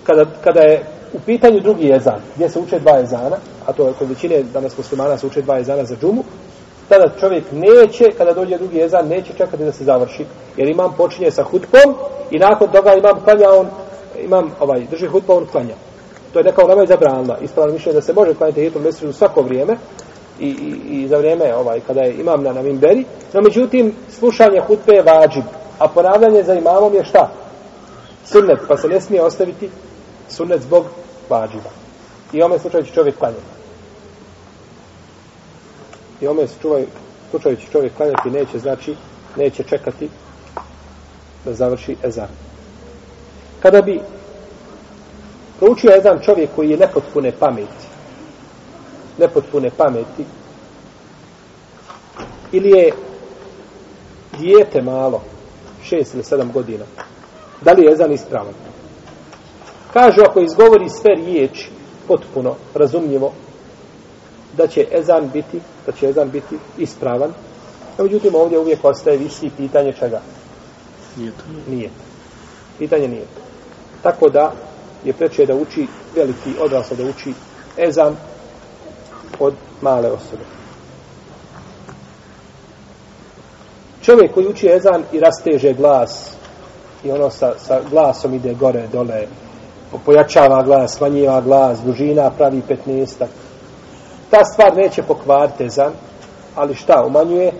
Kada, kada je u pitanju drugi jezan, gdje se uče dva jezana, a to je kod većine danas muslimana se uče dva jezana za džumu, tada čovjek neće, kada dođe drugi jezan, neće čekati da se završi. Jer imam počinje sa hutbom i nakon toga imam klanja, on, imam, ovaj, drži hutbu, on klanja. To je neka nama zabranila. Ispravno mišljenje da se može klanjati hitom mesecu u svako vrijeme i, i, i za vrijeme ovaj, kada je imam na, na mimberi. No, međutim, slušanje hutbe je vađib. A ponavljanje za imamom je šta? Sunnet, pa se ne smije ostaviti sunnet zbog vađiva. I ome slučaju će čovjek klanjati. I ome čuvaj, slučaju će čovjek klanjati, neće, znači, neće čekati da završi ezan. Kada bi proučio jedan čovjek koji je nepotpune pameti, nepotpune pameti, ili je dijete malo, šest ili sedam godina, Da li je ezan ispravan? Kažu ako izgovori sve riječi potpuno razumljivo da će ezan biti da će ezan biti ispravan. A međutim ovdje uvijek ostaje visi pitanje čega? Nije. Pitanje nije. Tako da je preče da uči veliki odrasla da uči ezan od male osobe. Čovjek koji uči ezan i rasteže glas i ono sa, sa glasom ide gore, dole, pojačava glas, smanjiva glas, dužina pravi 15 Ta stvar neće pokvariti ezan, ali šta, umanjuje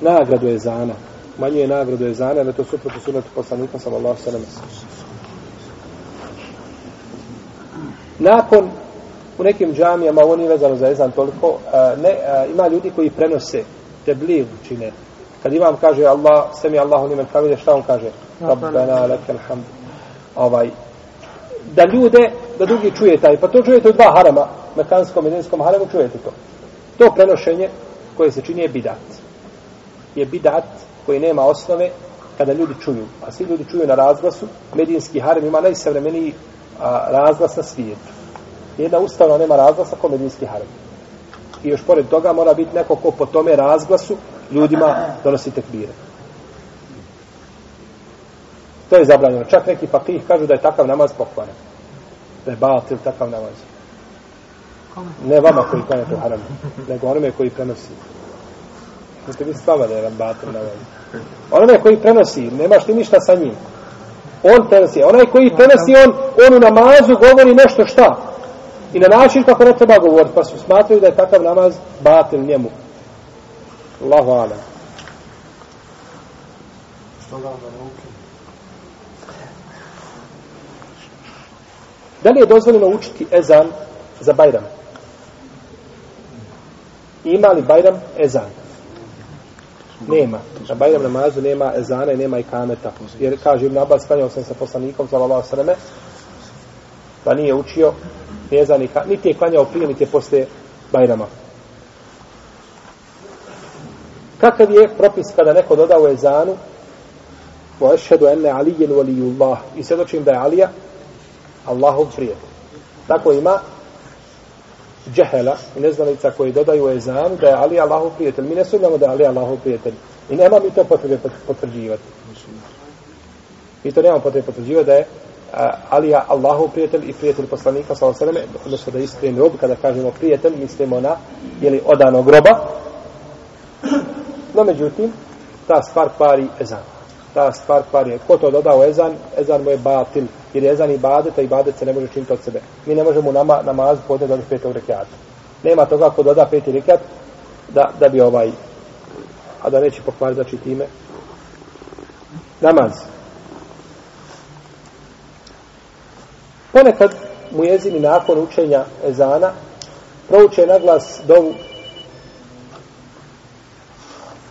nagradu ezana. Umanjuje nagradu ezana, ali to suprotno sunetu poslanika, sallallahu sallam. Nakon, u nekim džamijama, ovo nije vezano za ezan toliko, eh, ne, eh, ima ljudi koji prenose te bliv čine. Kad imam kaže Allah, semi Allahu nimen hamide, šta on kaže? Rabbena lekel hamd. Ovaj, da ljude, da drugi čuje taj, pa to čujete u dva harama, mekanskom, medinskom haremu, čujete to. To prenošenje koje se čini je bidat. Je bidat koji nema osnove kada ljudi čuju. A svi ljudi čuju na razglasu. Medinski harem ima najsavremeniji a, razglas na svijetu. Jedna ustavna nema razglasa kao medinski harem. I još pored toga mora biti neko ko po tome razglasu ljudima donosi tekbire. To je zabranjeno. Čak neki fakih kažu da je takav namaz pokvaren. Da je batil takav namaz. Ne vama koji klanjate u haramu, nego onome koji prenosi. Znate vi stava da je vam batil namaz. Onome koji prenosi, nemaš ti ništa sa njim. On prenosi. Onaj koji prenosi, on, on u namazu govori nešto šta? I na način kako ne treba govoriti, pa su smatraju da je takav namaz batil njemu. Allahu ala. Što da onda ne? Da li je dozvoljeno učiti ezan za Bajram? Ima li Bajram ezan? Nema. Na Bajram namazu nema ezana i nema i kameta. Jer kaže Ibn Abbas, klanjao sam sa poslanikom, sallallahu sveme, pa nije učio ni ezan i kameta. Niti je klanjao prije, niti je posle Bajrama. Kakav je propis kada neko doda u ezanu wa ašhedu enne alijen waliyullah i svjedočim da je Alija Allahov prijatelj. Tako ima džehela i neznalica koji dodaju u ezanu da je Ali Allahov prijatelj. Mi ne sumnjamo da je Ali Allahov prijatelj. I nema mi to potrebe potvrđivati. Mi to nemamo potrebe potvrđivati da je Alija Allahov prijatelj i prijatelj poslanika sa osaleme, odnosno da je iskren rob, kada kažemo prijatelj, mislimo na jeli, odanog groba, No, međutim, ta stvar kvari ezan. Ta stvar kvari, ko to dodao ezan, ezan mu je batil. Jer je ezan i badet, a i badet se ne može činiti od sebe. Mi ne možemo nama, namaz podne dodati petog rekiata. Nema toga ko doda peti rekiat, da, da bi ovaj, a da neće pokvariti, znači time, namaz. Ponekad mu jezini nakon učenja ezana prouče na glas dovu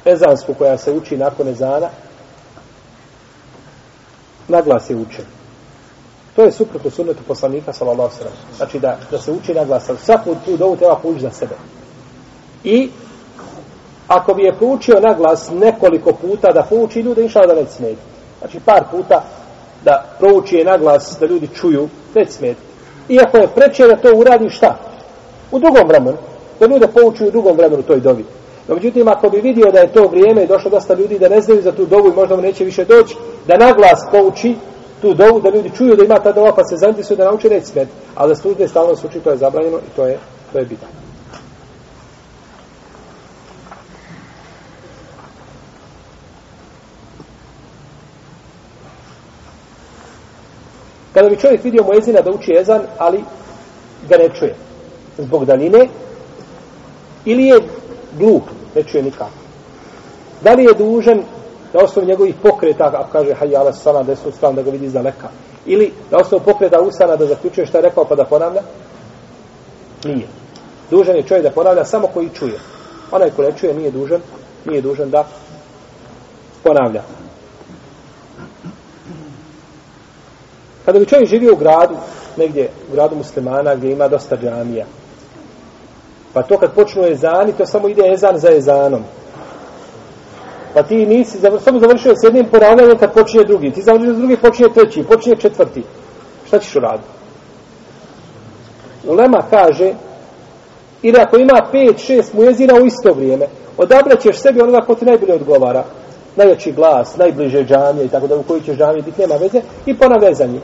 ezansku koja se uči nakon ezana, na glas je učen. To je suprotno sunnetu poslanika, sallallahu sallam. Znači da, da se uči naglas. ali svaku tu dovu treba poući za sebe. I ako bi je poučio na glas nekoliko puta, da pouči ljude, inša da neće smeti. Znači par puta da prouči je naglas, da ljudi čuju, neće smeti. Iako je preče da to uradi šta? U drugom vremenu. Da ljude pouči u drugom vremenu toj dovi. No, međutim, ako bi vidio da je to vrijeme i došlo dosta ljudi da ne znaju za tu dovu i možda mu neće više doći, da naglas pouči tu dovu, da ljudi čuju da ima ta dova, pa se zainteresuju da nauče neći smet. Ali da službe stalno se uči, to je zabranjeno i to je, to je bitan. Kada bi čovjek vidio Moezina da uči ezan, ali ga ne čuje zbog danine, ili je glup, ne čuje nikako. Da li je dužan na osnovu njegovih pokreta, ako kaže hajjala sana desnu stranu da ga vidi iz daleka, ili na osnovu pokreta usana da zaključuje što je rekao pa da ponavlja? Nije. Dužan je čovjek da ponavlja samo koji čuje. Onaj ko ne čuje nije dužan, nije dužan da ponavlja. Kada bi čovjek živio u gradu, negdje u gradu muslimana gdje ima dosta džamija, Pa to kad počnu ezani, to samo ide ezan za ezanom. Pa ti nisi, završio, samo završio s jednim ponavljanjem kad počinje drugi. Ti završio s drugi, počinje treći, počinje četvrti. Šta ćeš uraditi? Ulema kaže, ili ako ima pet, šest mujezina u isto vrijeme, odabraćeš sebi onoga ko ti najbolje odgovara. Najjači glas, najbliže džamije i tako da u koji ćeš džamije biti, nema veze, i ponavljaj za njim.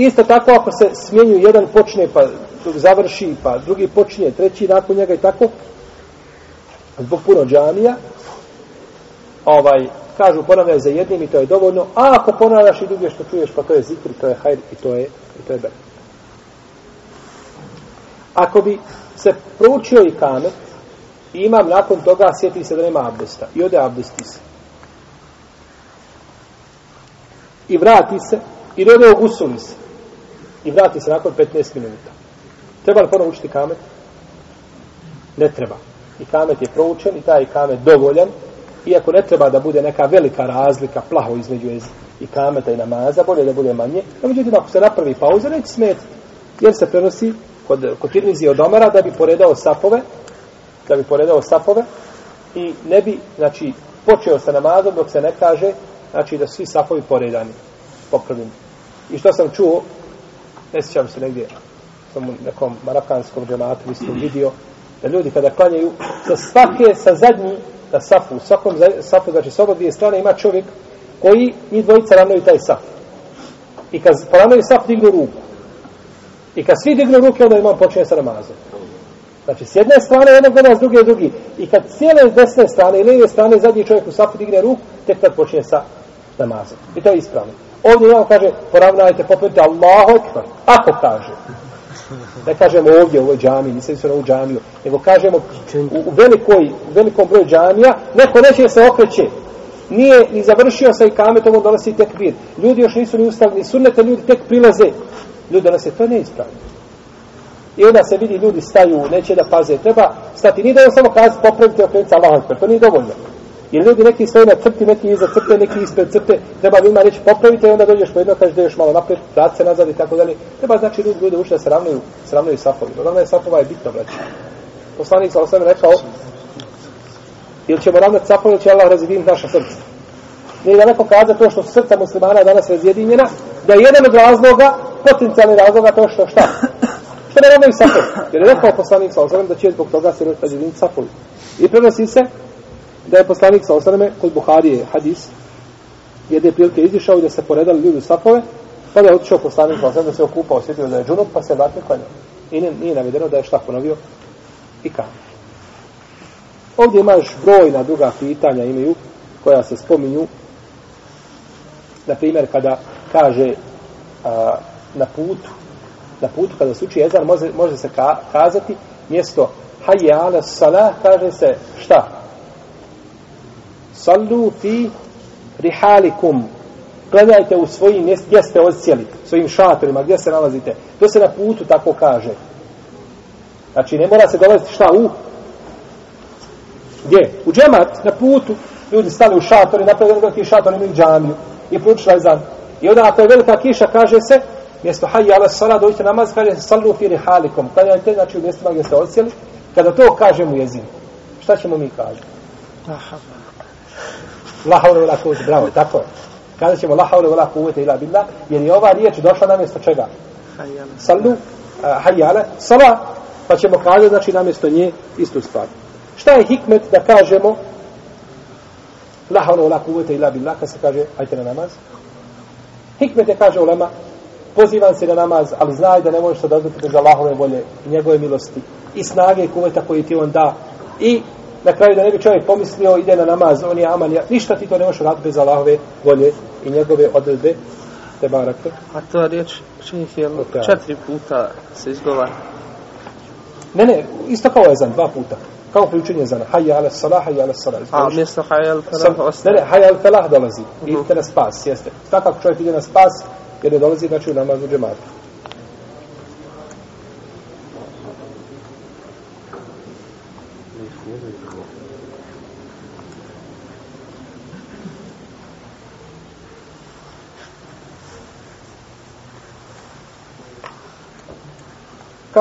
Isto tako ako se smjenju jedan počne pa dok završi, pa drugi počinje, treći nakon njega i tako, zbog puno džamija, ovaj, kažu ponavljaj za jednim i to je dovoljno, a ako ponavljaš i druge što čuješ, pa to je zikr, to je hajr i to je, i to je ber. Ako bi se proučio i kamet, i imam nakon toga, sjeti se da nema abdesta, i ode abdesti se. I vrati se, i ode ogusuli se, i vrati se nakon 15 minuta. Treba li ponovo učiti kamet? Ne treba. I kamet je proučen i taj kamet dovoljan, iako ne treba da bude neka velika razlika, plaho između i kameta i namaza, bolje da bude manje, no međutim ako se napravi pauza, neće smetiti. Jer se prenosi kod, kod Tirmizi od Omara da bi poredao sapove, da bi poredao sapove i ne bi, znači, počeo sa namazom dok se ne kaže, znači da svi sapovi poredani, popravljeni. I što sam čuo, ne sjećam se negdje, sam u nekom marakanskom džematu mislim vidio, da ljudi kada klanjaju, sa svake, sa zadnji, na safu, u svakom safu, znači s oba dvije strane ima čovjek koji njih dvojica ravnaju taj saf. I kad poravnaju saf, dignu ruku. I kad svi dignu ruke, onda imam počinje sa namazom. Znači, s jedne strane jednog gleda, s druge drugi. I kad cijele desne strane i lijeve strane zadnji čovjek u safu digne ruku, tek tad počinje sa namazom. I to je ispravno. Ovdje imamo kaže, poravnajte, popete Allahu ekber. Ako kaže. Ne kažemo ovdje u ovoj džami, nisam se na ovu džamiju, nego kažemo u, u, velikoj, u velikom broju džamija, neko neće se okreće. Nije ni završio sa ikametom, on donosi tekbir. Ljudi još nisu ni ustali, ni sunnete, ljudi tek prilaze. Ljudi donose, to je neispravno. I onda se vidi, ljudi staju, neće da paze, treba stati. Nije da samo kazi, popravite okrenuti Allah, to nije dovoljno. Jer ljudi neki stoje na crti, neki iza crte, neki ispred crte, treba ljudima reći popravite i onda dođeš po jedno, kažeš da još malo naprijed, vrat se nazad i tako dalje. Treba znači ljudi, ljudi uče da se ravnaju, se ravnaju safovi. Ravnaju safova je bitno, braći. Poslanik sa osam rekao, ili ćemo ravnati safove, ili će Allah razjediniti naša srca. Nije da neko to što su srca muslimana danas razjedinjena, da je jedan od razloga, potencijalni razloga to što šta? Što ne ravnaju safovi? Jer je rekao poslanik sa osam da će zbog toga se razjediniti safovi. I prenosi se da je poslanik sa osaname kod Buharije hadis jedne prilike izišao i da se poredali ljudi u safove pa da je otišao poslanik sa osaname da se okupao osjetio da je džunup pa se vratio klanjao i ne, nije navedeno da je šta ponovio i kam ovdje imaš brojna druga pitanja imaju koja se spominju. Na primjer kada kaže a, na putu na putu kada se uči ezan može, može se ka, kazati mjesto hajje ala salah kaže se šta? Sallu fi rihalikum Gledajte u svojim mjest, gdje ste odsjeli, svojim šatorima, gdje se nalazite. To se na putu tako kaže. Znači, ne mora se dolaziti šta u? Gdje? U džemat, na putu. Ljudi stali u šatori, napravili veliki šator, imaju džamiju. I pručila je zan. I onda, ako je velika kiša, kaže se, mjesto hajja ala sala, dođite namaz, kaže se sallu fi rihalikum. Klanjajte, znači, u mjestima gdje ste odsjeli. Kada to kažemo u jezinu, šta ćemo mi kažemo? Aha. La haule wala kuvvete, bravo, tako je. Kada ćemo la haule wala kuvvete ila billah, jer je ova riječ došla na mjesto čega? Sallu, hajjale, sala, pa ćemo kazati, znači, na mjesto nje istu stvar. Šta je hikmet da kažemo la haule wala kuvvete ila billah, kad se kaže, hajte na namaz? Hikmet je, kaže ulema, pozivam se na namaz, ali znaj da ne možeš se odazvati bez Allahove volje njegove milosti i snage i kuveta koji ti on da i na kraju da ne bi čovjek pomislio ide na namaz, on je aman, ja, ništa ti to ne možeš raditi bez Allahove volje i njegove odredbe te barake. A to riječ šejih je Ok. četiri puta se izgovara. Ne, ne, isto kao ezan, dva puta. Kao priučenje ezana. Hayya ala salah, hayya ala salah. A mjesto hajjal Sam, falah ne, ostaje. ne, hayya al falah dolazi. Mhm. Idite na spas, jeste. Tako ako čovjek ide na spas, jer ne dolazi, znači u namazu džemata.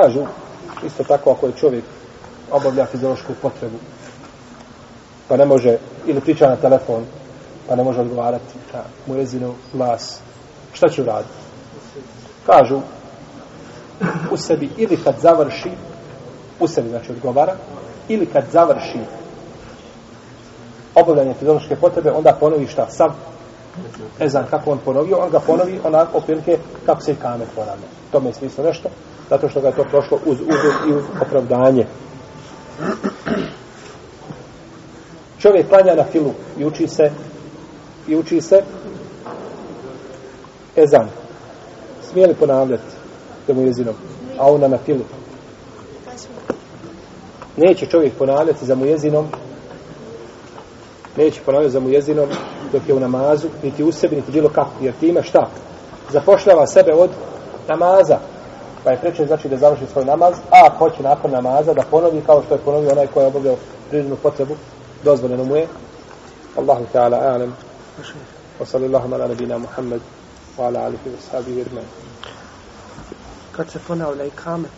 Kažu, isto tako ako je čovjek obavlja fiziološku potrebu, pa ne može, ili priča na telefon, pa ne može odgovarati na muezinu glas, šta će uraditi? Kažu, u sebi ili kad završi, u sebi znači odgovara, ili kad završi obavljanje fiziološke potrebe, onda ponovi šta? Sam ezan kako on ponovio, on ga ponovi onako opilke kako se i kamet ponavlja. To mi je smislo nešto, zato što ga je to prošlo uz uzor i uz opravdanje. Čovjek klanja na filu i uči se i uči se ezan. Smije li ponavljati da mu jezinom? A ona na filu. Neće čovjek ponavljati za mu jezinom neće ponavljati za mu jezinom dok je u namazu, niti u sebi, niti bilo kako. Jer time šta? Zapošljava sebe od namaza. Pa je preče znači da završi svoj namaz, a ako hoće nakon namaza da ponovi kao što je ponovio onaj koji je obavljao prirodnu potrebu, dozvoljeno mu je. Allahu ta'ala a'lam. Wa sallallahu ala nabina Muhammad wa ala alihi wa sahbihi. Kad se ponavlja i kamet,